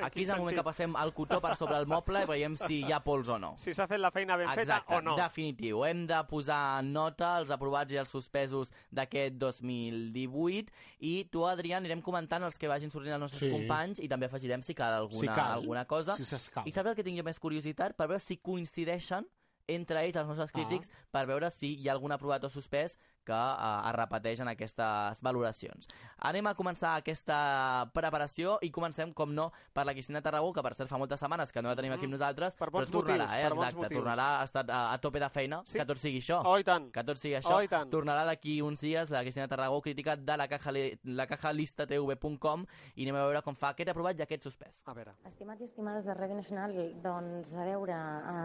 Aquí és el moment que passem el cotó per sobre el moble i veiem si hi ha pols o no. Si s'ha fet la feina ben Exacte, feta o no. definitiu. Hem de posar en nota els aprovats i els suspesos d'aquest 2018 i tu, Adrià, anirem comentant els que vagin sortint els nostres Sí. companys i també afegirem si cal alguna, Si cal, alguna cosa. si. I saps el que tinc jo més curiositat? Per veure si coincideixen entre ells, els nostres crítics, Ah. per veure si hi ha algun aprovat o suspès que uh, es repeteix en aquestes valoracions. Anem a començar aquesta preparació i comencem, com no, per la Cristina Tarragó, que per cert fa moltes setmanes que no la tenim aquí amb nosaltres, Per però tornarà, motius, eh? per Exacte, tornarà a estar a, a tope de feina, Sí. que tot sigui això. Oh, i tant. Que tot sigui això. Oh, i tant. Tornarà d'aquí uns dies la Cristina Tarragó, crítica de la caja, la caja listatv.com i anem a veure com fa aquest aprovat i aquest suspès. A veure. Estimats i estimades de Ràdio Nacional, doncs, a veure,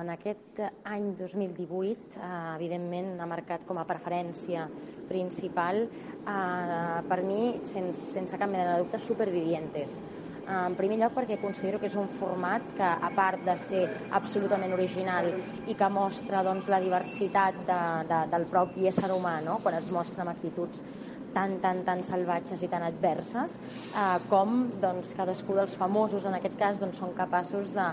en aquest any 2018, eh, evidentment, ha marcat com a preferència principal, eh, per mi, sense, sense cap mena de dubte, Supervivientes. Eh, En primer lloc perquè considero que és un format que, a part de ser absolutament original i que mostra doncs, la diversitat de, de, del propi ésser humà, no? quan es mostra amb actituds tan, tan, tan salvatges i tan adverses, eh, com doncs, cadascú dels famosos, en aquest cas, doncs, són capaços de,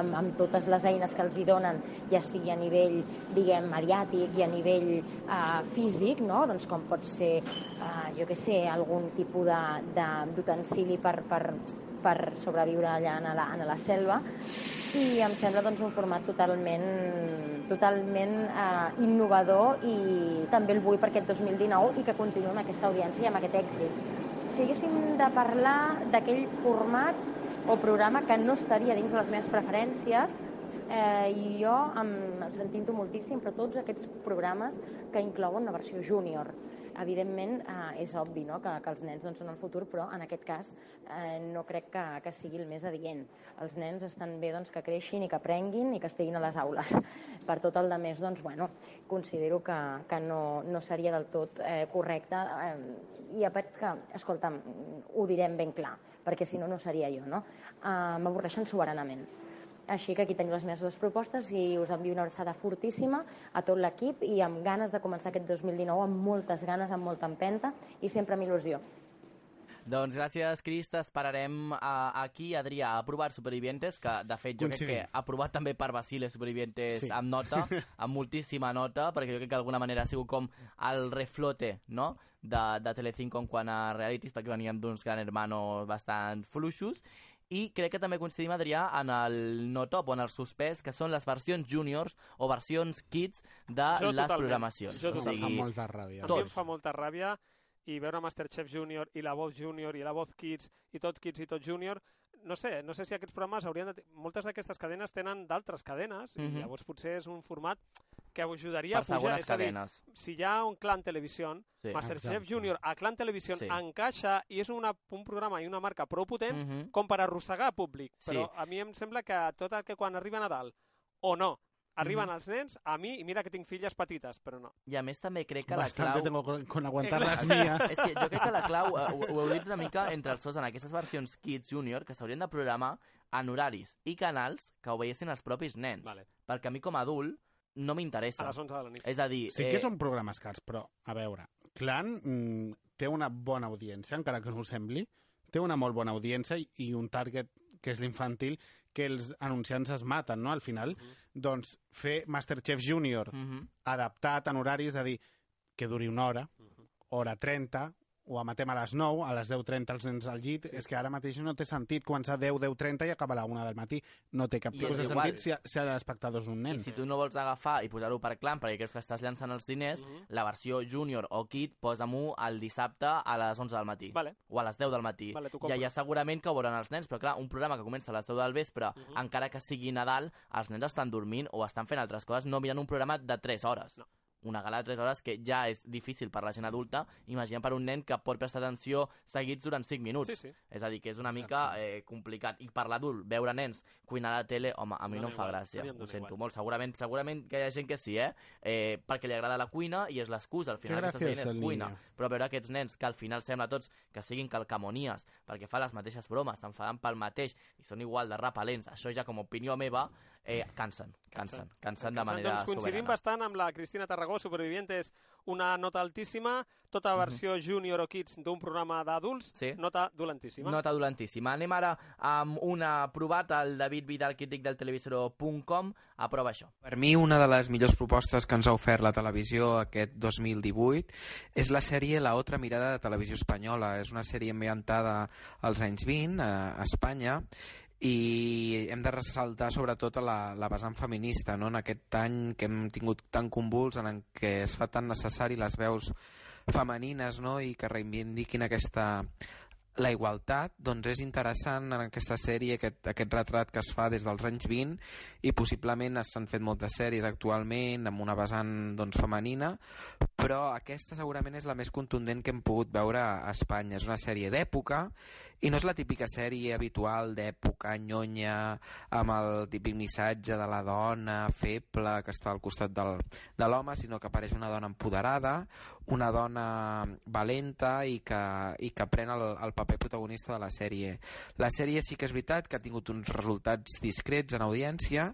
amb, amb totes les eines que els hi donen, ja sigui a nivell, diguem, mediàtic i a nivell eh, físic, no? doncs, com pot ser, eh, jo què sé, algun tipus d'utensili per, per, per sobreviure allà en la, en la selva, i em sembla doncs, un format totalment, totalment eh, innovador i també el vull per aquest 2019 i que continuï amb aquesta audiència i amb aquest èxit. Si haguéssim de parlar d'aquell format o programa que no estaria dins de les meves preferències, eh, i jo em sentint-ho moltíssim, però tots aquests programes que inclouen una versió júnior. Evidentment, eh, és obvi no? que, que els nens doncs, són el futur, però en aquest cas eh, no crec que, que sigui el més adient. Els nens estan bé doncs, que creixin i que aprenguin i que estiguin a les aules. Per tot el de més, doncs, bueno, considero que, que no, no seria del tot eh, correcte eh, i a part que, escolta'm, ho direm ben clar, perquè si no, no seria jo, no? Eh, M'avorreixen soberanament. Així que aquí teniu les meves dues propostes i us envio una abraçada fortíssima a tot l'equip i amb ganes de començar aquest 2019 amb moltes ganes, amb molta empenta i sempre amb il·lusió. Doncs gràcies, Cris. T'esperarem uh, aquí, Adrià, a aprovar Supervivientes, que de fet jo Coincidim. crec que ha aprovat també per Basile Supervivientes Sí. amb nota, amb moltíssima nota, perquè jo crec que d'alguna manera ha sigut com el reflote, no?, de, de Telecinco en quant a realities, perquè veníem d'uns gran hermanos bastant fluixos, i crec que també coincidim, Adrià, en el no top o en el suspès, que són les versions juniors o versions kids de Jo les totalment. programacions. Jo o Em fa sigui, molta ràbia. A mi em fa molta ràbia i veure Masterchef Junior i La Voz Junior i La Voz Kids i tot Kids i tot Junior no sé, no sé si aquests programes haurien de... Moltes d'aquestes cadenes tenen d'altres cadenes Mhm. i llavors potser és un format que ajudaria per a pujar. És a dir, cadenes. si hi ha un Clan Televisió, Sí. Masterchef Exacte. Junior a Clan Televisió Sí. encaixa i és una, un programa i una marca prou potent Mhm. com per arrossegar públic. Sí. Però a mi em sembla que tot el que quan arriba Nadal, o no, arriben Mhm. els nens, a mi, i mira que tinc filles petites, però no. I a més també crec que la Bastante clau... tengo con, aguantar Eh, las clar. mías. És que jo crec que la clau, eh, ho, ho heu dit una mica entre els dos en aquestes versions Kids Junior, que s'haurien de programar en horaris i canals que ho veiessin els propis nens. Vale. Perquè a mi com a adult no A m'interessa. les 11 de la nit. És a dir... Sí que són programes cars, però, a veure, Clan mm, té una bona audiència, encara que no ho sembli, té una molt bona audiència i, i un target que és l'infantil, que els anunciants es maten, no?, al final. Doncs fer Masterchef Junior Mhm. adaptat en horaris, és a dir, que duri una hora, hora 30, ho emetem a les 9, a les 10.30 els nens al llit, sí. és que ara mateix no té sentit començar a 10, 10.30 i acabar a la 1 del matí. No té cap I tipus de igual. sentit si, si l'espectador és un I nen. si tu no vols agafar i posar-ho per clan perquè creus que estàs llançant els diners, Mhm. la versió junior o kid posa-m'ho el dissabte a les 11 del matí. Vale. O a les 10 del matí. Vale, I allà segurament que ho veuran els nens, però clar, un programa que comença a les 10 del vespre, Mhm. encara que sigui Nadal, els nens estan dormint o estan fent altres coses, no mirant un programa de 3 hores. No. Una gala de 3 hores que ja és difícil per la gent adulta, imagina per un nen que pot prestar atenció seguits durant 5 minuts. Sí, sí. És a dir, que és una mica eh, complicat. I per l'adult, veure nens cuinar a la tele, home, a mi Dona no em fa igual, gràcia. em Ho sento igual. molt. Segurament, segurament que hi ha gent que sí, eh? eh perquè li agrada la cuina i és l'excusa. Al final gràcies, veient és cuina. Línia. Però veure aquests nens que al final sembla tots que siguin calcamonies perquè fa les mateixes bromes, s'enfaden pel mateix i són igual de repel·lents, això ja com a opinió meva, eh, cansen, cansen, cansen de manera doncs coincidim soberana. bastant amb la Cristina Tarragó, Supervivientes, una nota altíssima, tota versió junior o kids d'un programa d'adults, Sí. nota dolentíssima. Nota dolentíssima. Anem ara amb una provat al David Vidal, crític del televisor.com. Aprova això. Per mi, una de les millors propostes que ens ha ofert la televisió aquest 2018 és la sèrie La otra mirada de televisió espanyola. És una sèrie ambientada als anys 20 a, a Espanya i hem de ressaltar sobretot la, la vessant feminista no? en aquest any que hem tingut tan convuls en què es fa tan necessari les veus femenines no? i que reivindiquin aquesta la igualtat, doncs és interessant en aquesta sèrie aquest, aquest retrat que es fa des dels anys 20 i possiblement s'han fet moltes sèries actualment amb una vessant doncs, femenina, però aquesta segurament és la més contundent que hem pogut veure a Espanya. És una sèrie d'època i no és la típica sèrie habitual d'època, nyonya, amb el típic missatge de la dona feble que està al costat del, de l'home, sinó que apareix una dona empoderada, una dona valenta i que, i que pren el, el paper protagonista de la sèrie. La sèrie sí que és veritat que ha tingut uns resultats discrets en audiència,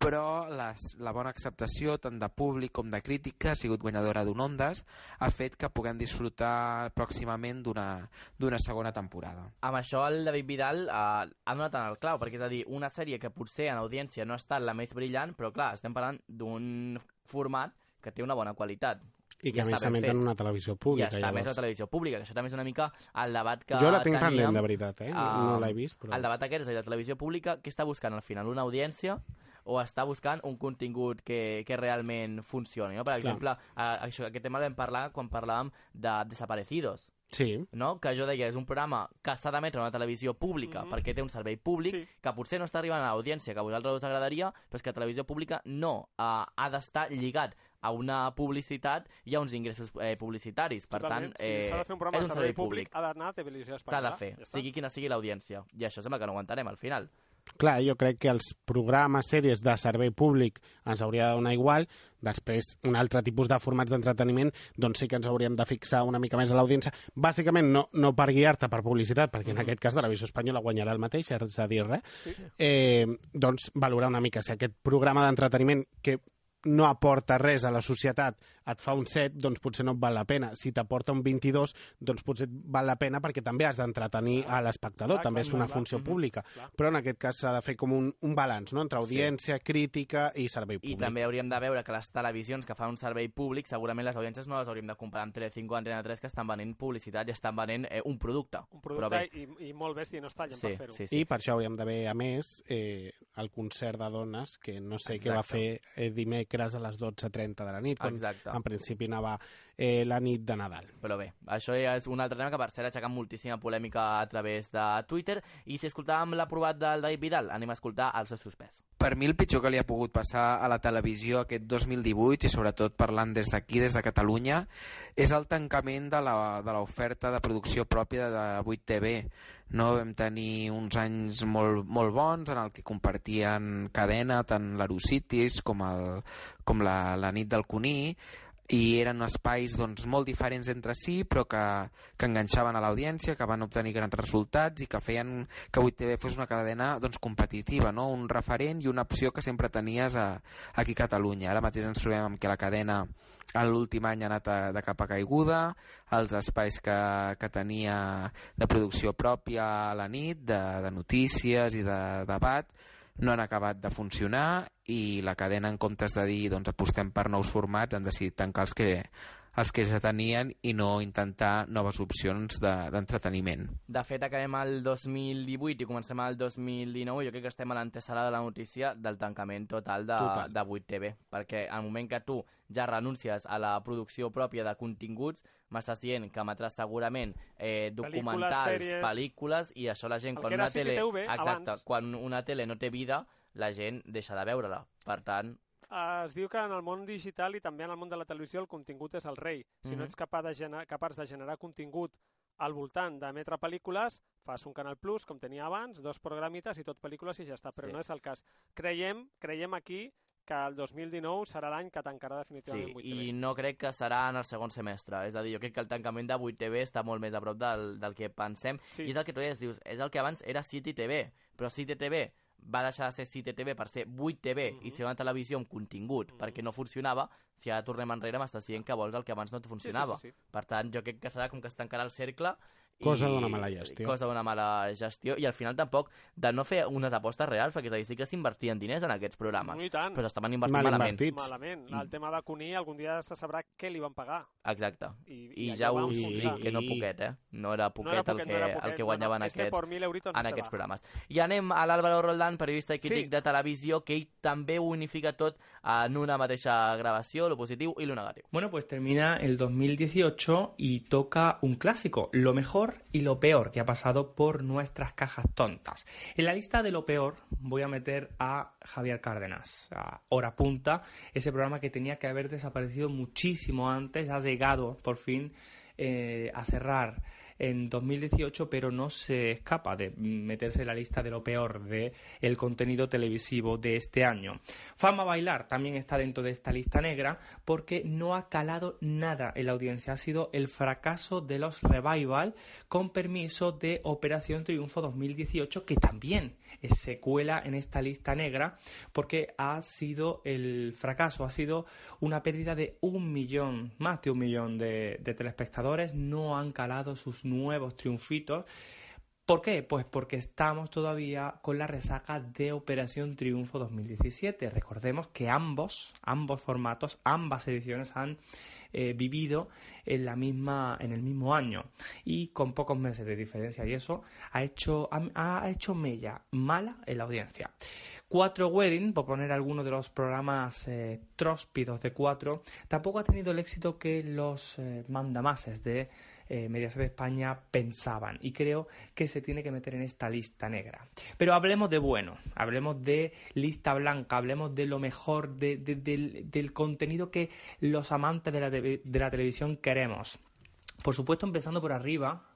però les, la bona acceptació tant de públic com de crítica ha sigut guanyadora d'un ondes, ha fet que puguem disfrutar pròximament d'una segona temporada. Amb això el David Vidal eh, ha donat en el clau, perquè és a dir, una sèrie que potser en audiència no ha estat la més brillant, però clar, estem parlant d'un format que té una bona qualitat. I que Ja a més s'emeten en una televisió I pública. està més a la televisió pública, que això també és una mica el debat que Jo la tinc teníem, pendent, de veritat, eh? No, no l'he vist, però... El debat aquest és a dir, la televisió pública, què està buscant al final? Una audiència o està buscant un contingut que, que realment funcioni? No? Per exemple, a, això, aquest tema vam parlar quan parlàvem de Desaparecidos, Sí, no? que jo deia, és un programa que s'ha d'emetre a una televisió pública Mhm. perquè té un servei públic Sí. que potser no està arribant a l'audiència que a vosaltres us agradaria, però és que la televisió pública no uh, ha d'estar lligat a una publicitat i a uns ingressos eh, publicitaris. Per Totalment. tant, eh, si s'ha de fer un programa és de servei servei públic, públic. ha d'anar a televisió S'ha espanyola. de fer, Ja sigui quina sigui l'audiència. I això sembla que no aguantarem al final. clar, jo crec que els programes, sèries de servei públic ens hauria de donar igual, després un altre tipus de formats d'entreteniment, doncs sí que ens hauríem de fixar una mica més a l'audiència, bàsicament no, no per guiar-te per publicitat, perquè en aquest cas Televisió Espanyola guanyarà el mateix, és a dir res, Sí. eh, doncs valorar una mica si aquest programa d'entreteniment que no aporta res a la societat et fa un 7, doncs potser no et val la pena. Si t'aporta un 22, doncs potser et val la pena perquè també has d'entretenir a l'espectador, també és una funció clar. pública. Clar. Però en aquest cas s'ha de fer com un, un balanç, no?, entre audiència, crítica i servei I públic. també hauríem de veure que les televisions que fan un servei públic, segurament les audiències no les hauríem de comparar amb Telecinco o Antena 3, que estan venent publicitat i estan venent eh, un producte. Un Però producte bé, i, i molt bèstia, no es tallen sí, per fer-ho. sí, sí. I per això hauríem d'haver, a més, eh, el concert de dones, que no sé què va Exacte. fer eh, dimecres a les 12.30 de la nit, quan Exacte. En principi anava eh, la nit de Nadal. Però bé, això ja és un altre tema que per cert ha aixecat moltíssima polèmica a través de Twitter i si escoltàvem l'aprovat del David Vidal, anem a escoltar el seu suspès. Per mi el pitjor que li ha pogut passar a la televisió aquest 2018 i sobretot parlant des d'aquí, des de Catalunya, és el tancament de la- de l'oferta de, de producció pròpia de 8TV. No vam tenir uns anys molt, molt bons en el que compartien cadena tant l'Aerocities com, el, com la, la nit del Cuní i eren espais doncs, molt diferents entre si però que, que enganxaven a l'audiència, que van obtenir grans resultats i que feien que 8TV fos una cadena doncs, competitiva, no? un referent i una opció que sempre tenies a, aquí a Catalunya. Ara mateix ens trobem amb que la cadena en l'últim any ha anat a, de cap a caiguda, els espais que, que tenia de producció pròpia a la nit, de, de notícies i de debat, no han acabat de funcionar i la cadena, en comptes de dir doncs, apostem per nous formats, han decidit tancar els que, els que ja tenien i no intentar noves opcions de- d'entreteniment. De fet, acabem el 2018 i comencem el 2019 jo crec que estem a l'antesala de la notícia del tancament total de, Total. de 8TV, perquè al moment que tu ja renuncies a la producció pròpia de continguts, m'estàs dient que emetràs segurament eh, documentals, sèries. pel·lícules, i això la gent, El quan que era una tele... Exacte, abans. quan una tele no té vida, la gent deixa de veure-la. Per tant, es diu que en el món digital i també en el món de la televisió el contingut és el rei. Si no Mhm. ets capaç de, gener capaç de generar contingut al voltant d'emetre pel·lícules, fas un Canal Plus, com tenia abans, dos programites i tot pel·lícules i ja està, però Sí. no és el cas. Creiem, creiem aquí que el 2019 serà l'any que tancarà sí, definitivament 8TV. i no crec que serà en el segon semestre. És a dir, jo crec que el tancament de 8TV està molt més a prop del, del que pensem. Sí. I és el que tu deies, dius, és el que abans era City TV, però City TV va deixar de ser City TV per ser 8TV Mhm. i ser una televisió amb contingut perquè no funcionava, si ara tornem enrere m'estàs dient que vols el que abans no et funcionava. Sí, sí, sí, sí. Per tant, jo crec que serà com que es tancarà el cercle Cosa d'una mala gestió. Cosa d'una mala gestió i al final tampoc de no fer unes apostes reals, perquè és a dir, sí que s'invertien diners en aquests programes, No, i tant. però s'estaven invertint Mal malament. invertits. Malament. El tema de Cuní algun dia se sabrà què li van pagar. Exacte. I, I, allò ja ho dic, que no poquet, eh? No era poquet, no era poquet, el, que, no era poquet. el que guanyaven no, no. Aquests, por 1.000 euritos no en aquests va. programes. I anem a l'Àlvaro Roldán, periodista i crític Sí. de televisió, que ell també ho unifica tot en una mateixa gravació, lo positiu i lo negatiu. Bueno, pues termina el 2018 y toca un clásico, lo mejor y lo peor que ha pasado por nuestras cajas tontas. En la lista de lo peor voy a meter a Javier Cárdenas, a Hora Punta, ese programa que tenía que haber desaparecido muchísimo antes, ha llegado por fin eh, a cerrar en 2018, pero no se escapa de meterse en la lista de lo peor de el contenido televisivo de este año. Fama Bailar también está dentro de esta lista negra porque no ha calado nada en la audiencia. Ha sido el fracaso de los revival con permiso de Operación Triunfo 2018, que también se cuela en esta lista negra porque ha sido el fracaso, ha sido una pérdida de un millón, más de un millón de, de telespectadores, no han calado sus nuevos triunfitos. ¿Por qué? Pues porque estamos todavía con la resaca de Operación Triunfo 2017. Recordemos que ambos, ambos formatos, ambas ediciones han eh, vivido en la misma, en el mismo año y con pocos meses de diferencia y eso ha hecho, ha, ha hecho mella mala en la audiencia. Cuatro Wedding, por poner algunos de los programas eh, tróspidos de Cuatro, tampoco ha tenido el éxito que los eh, mandamases de eh, Mediaset España pensaban y creo que se tiene que meter en esta lista negra. Pero hablemos de bueno, hablemos de lista blanca, hablemos de lo mejor, de, de, del, contenido que los amantes de la televisión queremos. Por supuesto, empezando por arriba,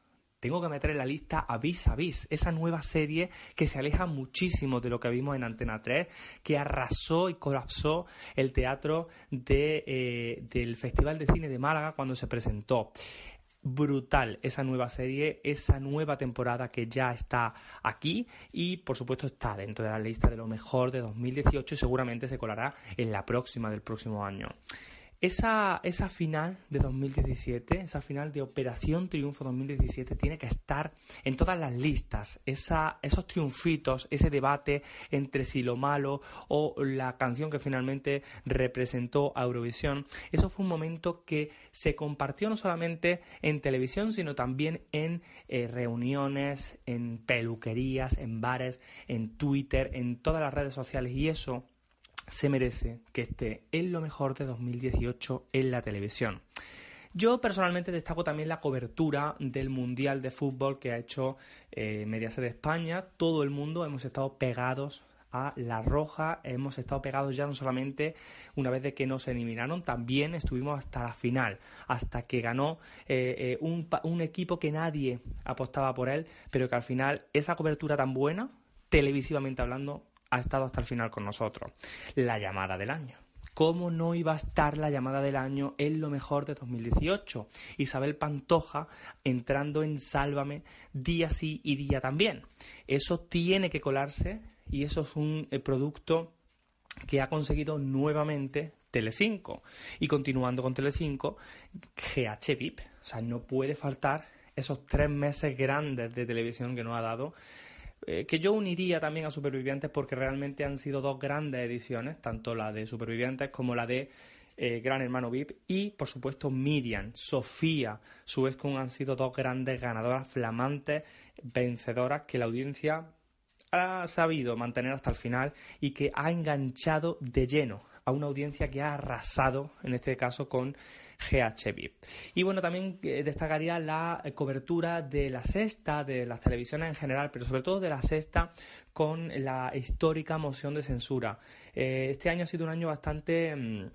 tengo que meter en la lista a Vis a Vis, esa nueva serie que se aleja muchísimo de lo que vimos en Antena 3, que arrasó y colapsó el teatro eh, del Festival de Cine de Málaga cuando se presentó brutal esa nueva serie, esa nueva temporada que ya está aquí y por supuesto está dentro de la lista de lo mejor de 2018 y seguramente se colará en la próxima del próximo año. Esa, esa final de 2017, esa final de Operación Triunfo 2017 tiene que estar en todas las listas. Esa, esos triunfitos, ese debate entre si lo malo o la canción que finalmente representó a Eurovisión, eso fue un momento que se compartió no solamente en televisión, sino también en eh, reuniones, en peluquerías, en bares, en Twitter, en todas las redes sociales y eso se merece que esté en lo mejor de 2018 en la televisión. Yo personalmente destaco también la cobertura del Mundial de Fútbol que ha hecho eh, Mediaset de España. Todo el mundo hemos estado pegados a La Roja, hemos estado pegados ya no solamente una vez de que nos eliminaron, también estuvimos hasta la final, hasta que ganó eh, eh, un, un equipo que nadie apostaba por él, pero que al final esa cobertura tan buena, televisivamente hablando, ha estado hasta el final con nosotros. La llamada del año. ¿Cómo no iba a estar la llamada del año en lo mejor de 2018? Isabel Pantoja entrando en Sálvame día sí y día también. Eso tiene que colarse y eso es un eh, producto que ha conseguido nuevamente Telecinco. Y continuando con Telecinco, GH VIP. O sea, no puede faltar esos tres meses grandes de televisión que nos ha dado eh, que yo uniría también a Supervivientes porque realmente han sido dos grandes ediciones, tanto la de Supervivientes como la de eh, Gran Hermano VIP y, por supuesto, Miriam, Sofía, Subescon han sido dos grandes ganadoras, flamantes, vencedoras que la audiencia ha sabido mantener hasta el final y que ha enganchado de lleno a una audiencia que ha arrasado, en este caso, con GHB. Y bueno, también eh, destacaría la cobertura de la sexta, de las televisiones en general, pero sobre todo de la sexta con la histórica moción de censura. Eh, este año ha sido un año bastante mm,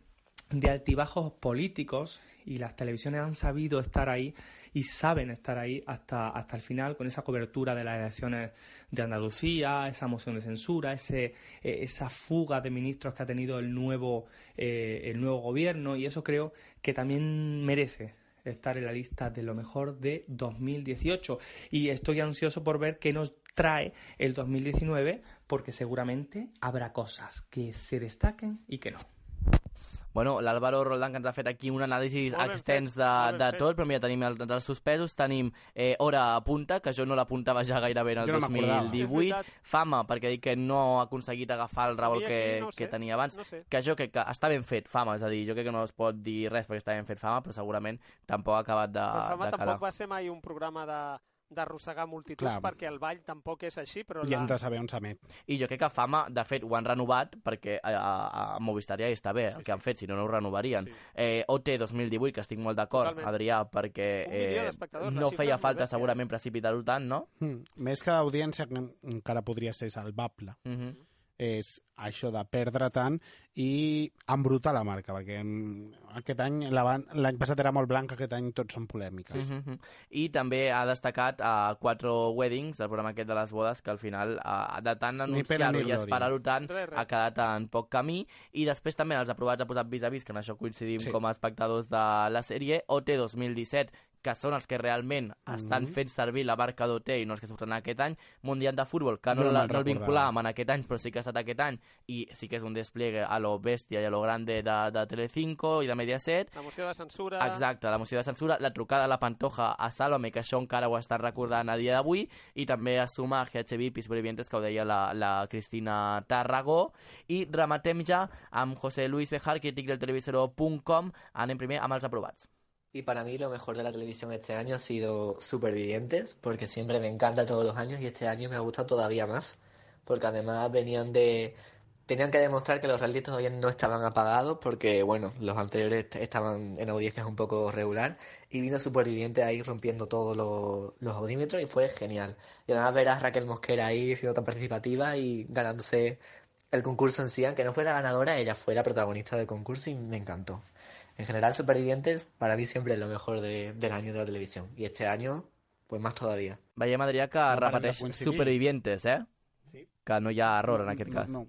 de altibajos políticos y las televisiones han sabido estar ahí y saben estar ahí hasta, hasta el final con esa cobertura de las elecciones de Andalucía, esa moción de censura, ese, eh, esa fuga de ministros que ha tenido el nuevo, eh, el nuevo gobierno y eso creo que también merece estar en la lista de lo mejor de 2018 y estoy ansioso por ver qué nos trae el 2019 porque seguramente habrá cosas que se destaquen y que no. Bueno, l'Àlvaro Roldán que ens ha fet aquí un anàlisi extens de, de tot, però mira, tenim el, els suspesos, tenim eh, Hora a punta, que jo no l'apuntava ja gairebé en el Jo no 2018, Fama, perquè dic que no ha aconseguit agafar el mi que, aquí no sé, que tenia abans, no sé. que jo crec que està ben fet Fama, és a dir, jo crec que no es pot dir res perquè està ben fet Fama, però segurament tampoc ha acabat de, Però Fama de calar. tampoc va ser mai un programa de d'arrossegar multituds Clar. perquè el ball tampoc és així, però I hem la... de saber on s'emet. I jo crec que Fama, de fet, ho han renovat perquè a, a, a Movistar ja hi està bé el Sí, que sí. han fet, si no, no ho renovarien. Sí. Eh, OT 2018, que estic molt d'acord. Adrià, perquè eh, no feia falta bèstia. segurament precipitar-ho tant, no? Mm. Més que audiència, que encara podria ser salvable. Uh -huh. És això de perdre tant i embrutar la marca, perquè aquest any, la- l'any passat era molt blanc, aquest any tots són polèmiques. Mm -hmm. I també ha destacat a Quattro Weddings, el programa aquest de les bodes, que al final, uh, de tant anunciar-ho i esperar-ho tant, Res, res. ha quedat en poc camí. I després també els aprovats ha posat vis a vis, que en això coincidim Sí. com a espectadors de la sèrie, OT 2017, que són els que realment estan Mhm. fent servir la marca d'OT i no els que surten aquest any, Mundial de Futbol, que no, no la, no el vinculàvem en aquest any, però sí que ha estat aquest any, i sí que és un despliegue a lo bèstia i a lo grande de, de Telecinco i de Mediaset, La moció de censura... Exacte, la moció de censura, la trucada a la Pantoja a Sálvame, que això encara ho està recordant a dia d'avui, i també a sumar GH VIP i Supervivientes, que ho deia la, la Cristina Tarragó. I rematem ja amb José Luis Bejar, crític del televisero.com. Anem primer amb els aprovats. Y para mí lo mejor de la televisión este año ha sido Supervivientes, porque siempre me encanta todos los años y este año me ha gustado todavía más, porque además venían de... Tenían que demostrar que los reality todavía no estaban apagados, porque bueno, los anteriores est- estaban en audiencias un poco regular, y vino Supervivientes ahí rompiendo todos los, los audímetros y fue genial. Y además ver a Raquel Mosquera ahí siendo tan participativa y ganándose el concurso en sí, aunque no fuera ganadora, ella fue la protagonista del concurso y me encantó. En general, Supervivientes para mí siempre es lo mejor de- del año de la televisión. Y este año, pues más todavía. De repeteix coincidir. Supervivientes, eh? Sí. Que no hi ha error en aquest no, cas. No.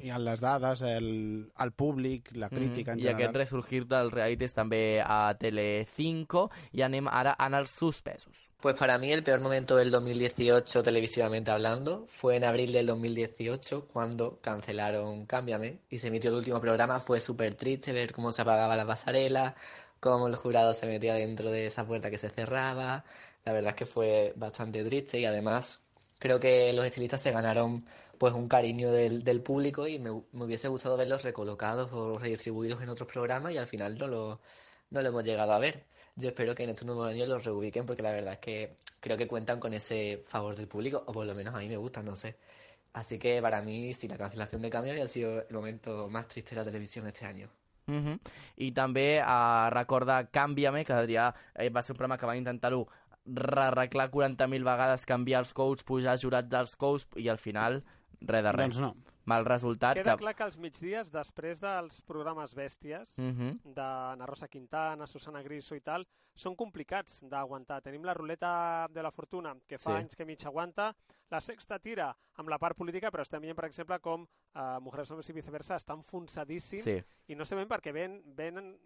I en les dades, el, el públic, la crítica Mhm. en I general... aquest resurgir dels realities també a Telecinco. I anem ara en els suspesos. Pues para mí el peor momento del 2018 televisivamente hablando fue en abril del 2018 cuando cancelaron Cámbiame y se emitió el último programa. Fue súper triste ver cómo se apagaba la pasarela, cómo el jurado se metía dentro de esa puerta que se cerraba. La verdad es que fue bastante triste y además creo que los estilistas se ganaron pues un cariño del, del público y me, me hubiese gustado verlos recolocados o redistribuidos en otros programas y al final no lo, no lo hemos llegado a ver. Yo espero que en estos nuevos años los reubiquen porque la verdad es que creo que cuentan con ese favor del público, o por lo menos a mí me gusta, no sé. Así que para mí, sí, la cancelación de Cambio había sido el momento más triste de la televisión este año. Uh -huh. A recorda Canvia'me, que Adrià eh, va ser un programa que va intentar-ho arreglar 40.000 vegades, canviar els coach, pujar jurat dels coach, i al final, res de res. Doncs no. Mal resultat. Queda que... clar que els migdies, després dels programes bèsties, Uh -huh. d'Anna Rosa Quintana, Susana Griso i tal, són complicats d'aguantar. Tenim la ruleta de la fortuna, que fa Sí. anys que mig aguanta, la sexta tira amb la part política, però estem veient, per exemple, com uh, Mujeres, Hombres i Viceversa està enfonsadíssim Sí. i no sabem perquè ven, venen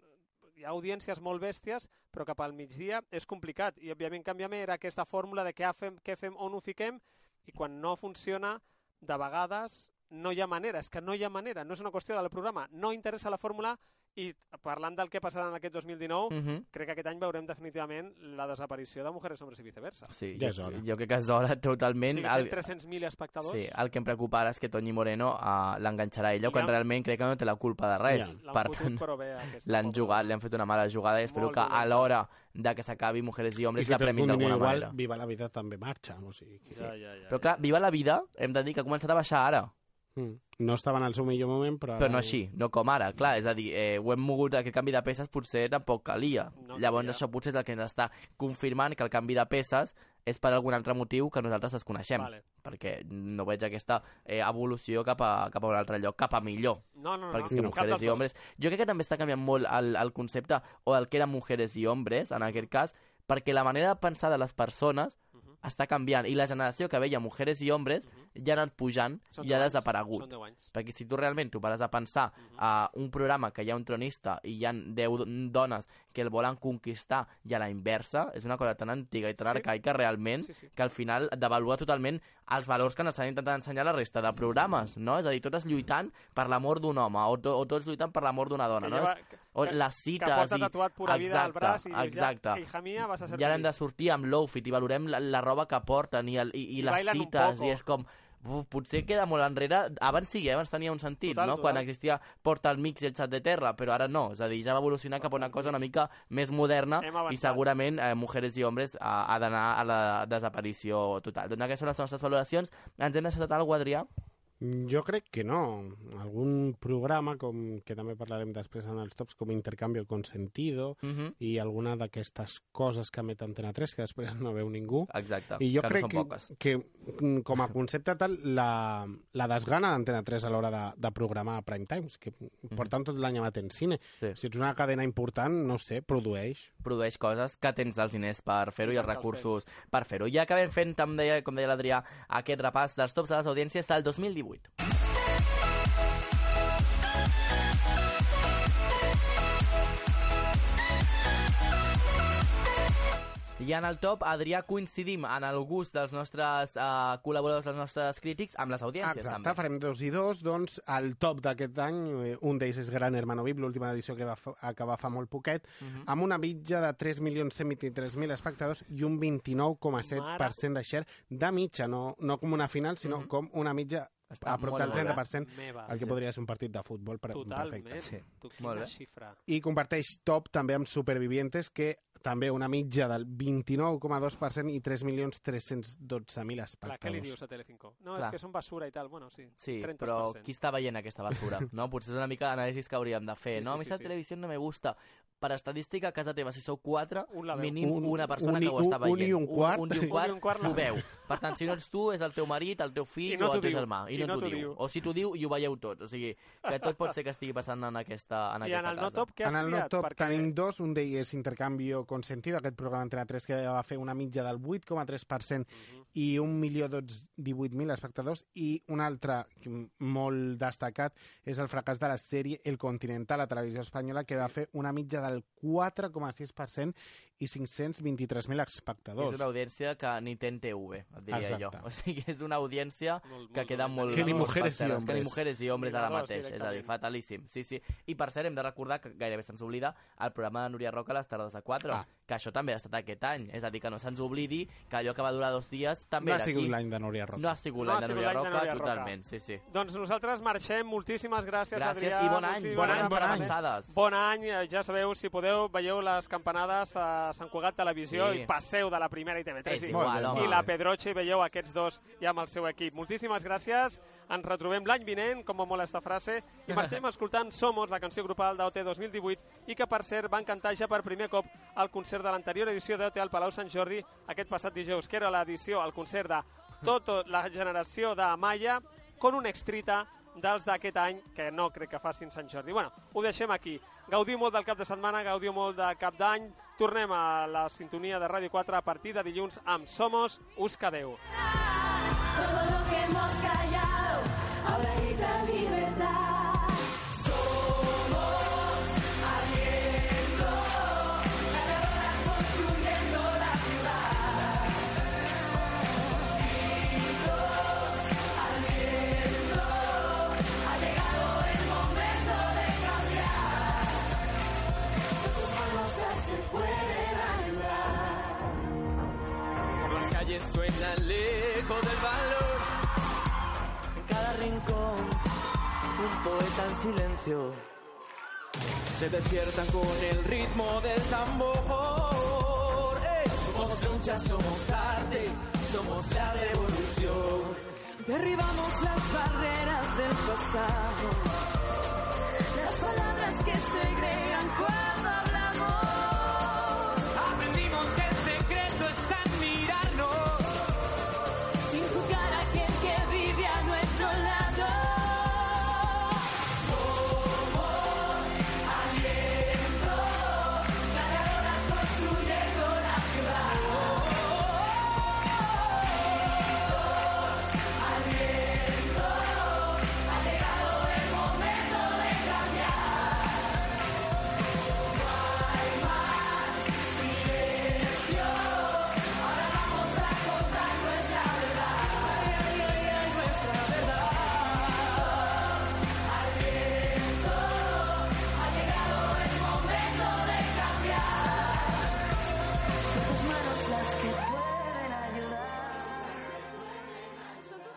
hi ha audiències molt bèsties, però cap al migdia és complicat. I, òbviament, Canvia'me era aquesta fórmula de què fem, què fem, on ho fiquem, i quan no funciona, de vegades no hi ha manera, és que no hi ha manera, no és una qüestió del programa, no interessa la fórmula i parlant del que passarà en aquest 2019, Uh -huh. crec que aquest any veurem definitivament la desaparició de Mujeres, Hombres i Viceversa. Sí, Ja jo, és hora. jo crec que és hora O totalment. sigui, el- 300.000 espectadors, Sí, el que em preocupa ara és que Toñi Moreno uh, l'enganxarà ella, quan Ja. realment crec que no té la culpa de res. Ja. l'han Per tant, l'han jugat, li han fet una mala jugada i espero Molt que a l'hora de que s'acabi Mujeres i I Hombres si la premin d'alguna igual, manera. Viva la vida també marxa. O sigui, que... Ja, ja, ja, Però clar, Viva la vida, hem de dir que ha començat a baixar ara. Mm. No estava en el seu millor moment, però... Però no així, no com ara, clar, és a dir, eh, ho hem mogut, aquest canvi de peces potser tampoc calia. No Llavors calia. això potser és el que ens està confirmant que el canvi de peces és per algun altre motiu que nosaltres desconeixem, Vale. perquè no veig aquesta eh, evolució cap a, cap a un altre lloc, cap a millor. No, no, no. perquè és que cap Mujeres i dos. Hombres... Jo crec que també està canviant molt el, el concepte, o el que eren Mujeres i Hombres, en aquest cas, perquè la manera de pensar de les persones. Està canviant, i la generació que veia Mujeres i Hombres ja ha anat pujant Són i ha anys, desaparegut. Són 10 anys. Perquè si tu realment t'ho pares a pensar Mhm. a un programa que hi ha un tronista i hi ha 10 do- dones que el volen conquistar i a la inversa, és una cosa tan antiga i tan Sí. arcaica realment Sí, sí. que al final devalua totalment els valors que ens estan intentant ensenyar la resta de programes, no? És a dir, totes lluitant per l'amor d'un home o, to, o tots lluitant per l'amor d'una dona, Que no? lleva- És, o que- les que cites porta i... tatuat pura vida al braç i dius, exacte. ja, hija mía, vas a ser I ara hem feliç. de sortir amb l'outfit i valorem la, la roba que porten i, el, i, i, I les cites i és com uf, potser queda molt enrere abans sí, eh? abans tenia un sentit Total, no? total. quan existia Porta Mix i el Xat de Terra però ara no, és a dir, ja va evolucionar cap a una cosa una mica més moderna i segurament eh, Mujeres i Hombres ha, ha d'anar a la desaparició total doncs aquestes són les nostres valoracions ens hem deixat alguna Adrià? Jo crec que no. Algun programa, com que també parlarem després en els tops, com Intercanvio Consentido Uh -huh. i alguna d'aquestes coses que emet Antena 3 que després no veu ningú. Exacte, I jo que crec no que, que mm, com a concepte tal, la, la desgana d'Antena 3 a l'hora de, de programar prime times, que porten tot l'any emetent cine. Sí. Si ets una cadena important, no sé, produeix. produeix coses que tens els diners per fer-ho i els recursos per fer-ho. Ja acabem fent, deia, com deia l'Adrià, aquest repàs dels tops de les audiències del 2018. I en el top, Adrià, coincidim en el gust dels nostres uh, col·laboradors, dels nostres crítics, amb les audiències, Exacte, també. farem dos i dos. Doncs el top d'aquest any, eh, un d'ells és Gran Hermano VIP, l'última edició que va fa, acabar fa molt poquet, Mhm. amb una mitja de 3.123.000 espectadors i un 29,7% de share de mitja, no, no com una final, sinó Mhm. com una mitja Està a prop del bé. 30%, Meva. el que Sí. podria ser un partit de futbol per, Totalment. perfecte. Sí. Tu, Molt quina bé. xifra. I comparteix top també amb Supervivientes, que també una mitja del 29,2% i 3.312.000 Clar, què li espectadors. dius a Telecinco? No, Clar. és que són basura i tal. Bueno, sí, Sí, 30%. però qui està veient aquesta basura? No? Potser és una mica l'anàlisi que hauríem de fer. Sí, no, sí, a mi sí, la sí. televisió no me gusta. Per estadística, a casa teva, si sou quatre, Un mínim Un- una persona un que ho està un- un veient. i un quart. Un, un, i un quart, Un i un quart ho veu. Per tant, si no ets tu, és el teu marit, el teu I fill no o el teu diu. germà. I, I no, no t'ho diu. diu. O si t'ho diu i ho veieu tot. O sigui, que tot pot ser que estigui passant en aquesta, en I aquesta en el casa. no top, què has en el no top Perquè- tenim dos, un d'ells és Intercanvio Consentido, aquest programa Antena 3 que va fer una mitja del 8,3% Mhm. i 1.018.000 espectadors i un altre molt destacat és el fracàs de la sèrie El Continental a Televisió Espanyola que va fer una mitja del 4,6% i 523.000 És espectadors. una audiència que ni té en TV, et diria Exacte. jo. O sigui, és una audiència Molt, que molt queda dolenta. molt... Que ni mujeres i Que ni hombres. mujeres i hombres ara mateix. És a dir, fatalíssim. Sí, sí. I per cert, hem de recordar que gairebé se'ns oblida el programa de Núria Roca a les tardes de 4, Ah. que això també ha estat aquest any. És a dir, que no se'ns oblidi que allò que va durar dos dies també No ha era sigut aquí. l'any de Núria Roca. No ha sigut No ha l'any de sigut Núria Roca, Núria Roca. totalment. Sí, sí. Doncs nosaltres marxem. Moltíssimes gràcies, Gràcies Adrià. i bon any. Moltíssimes Bon any gràcies. per avançades. Bon any, ja sabeu, si podeu, veieu les campanades a Sant Cugat Televisió Sí. i passeu de la primera i TV3 És i, igual, i la Pedroche i veieu aquests dos ja amb el seu equip. Moltíssimes gràcies, ens retrobem l'any vinent, com va molt esta frase, i marxem escoltant Somos, la canció grupal d'OT 2018, i que per cert van cantar ja per primer cop al concert de l'anterior edició d'OT al Palau Sant Jordi aquest passat dijous, que era l'edició, el concert de Toto, la generació de Amaya, con un extrita dels d'aquest any, que no crec que facin Sant Jordi. Bueno, ho deixem aquí. Gaudiu molt del cap de setmana, gaudiu molt de cap d'any. Tornem a la sintonia de Ràdio 4 a partir de dilluns amb Somos. Us quedeu. Todo lo que hemos callado, ahora grita libertad. Se despiertan con el ritmo del tambor. Somos lucha, somos arte, somos la revolución. Derribamos las barreras del pasado.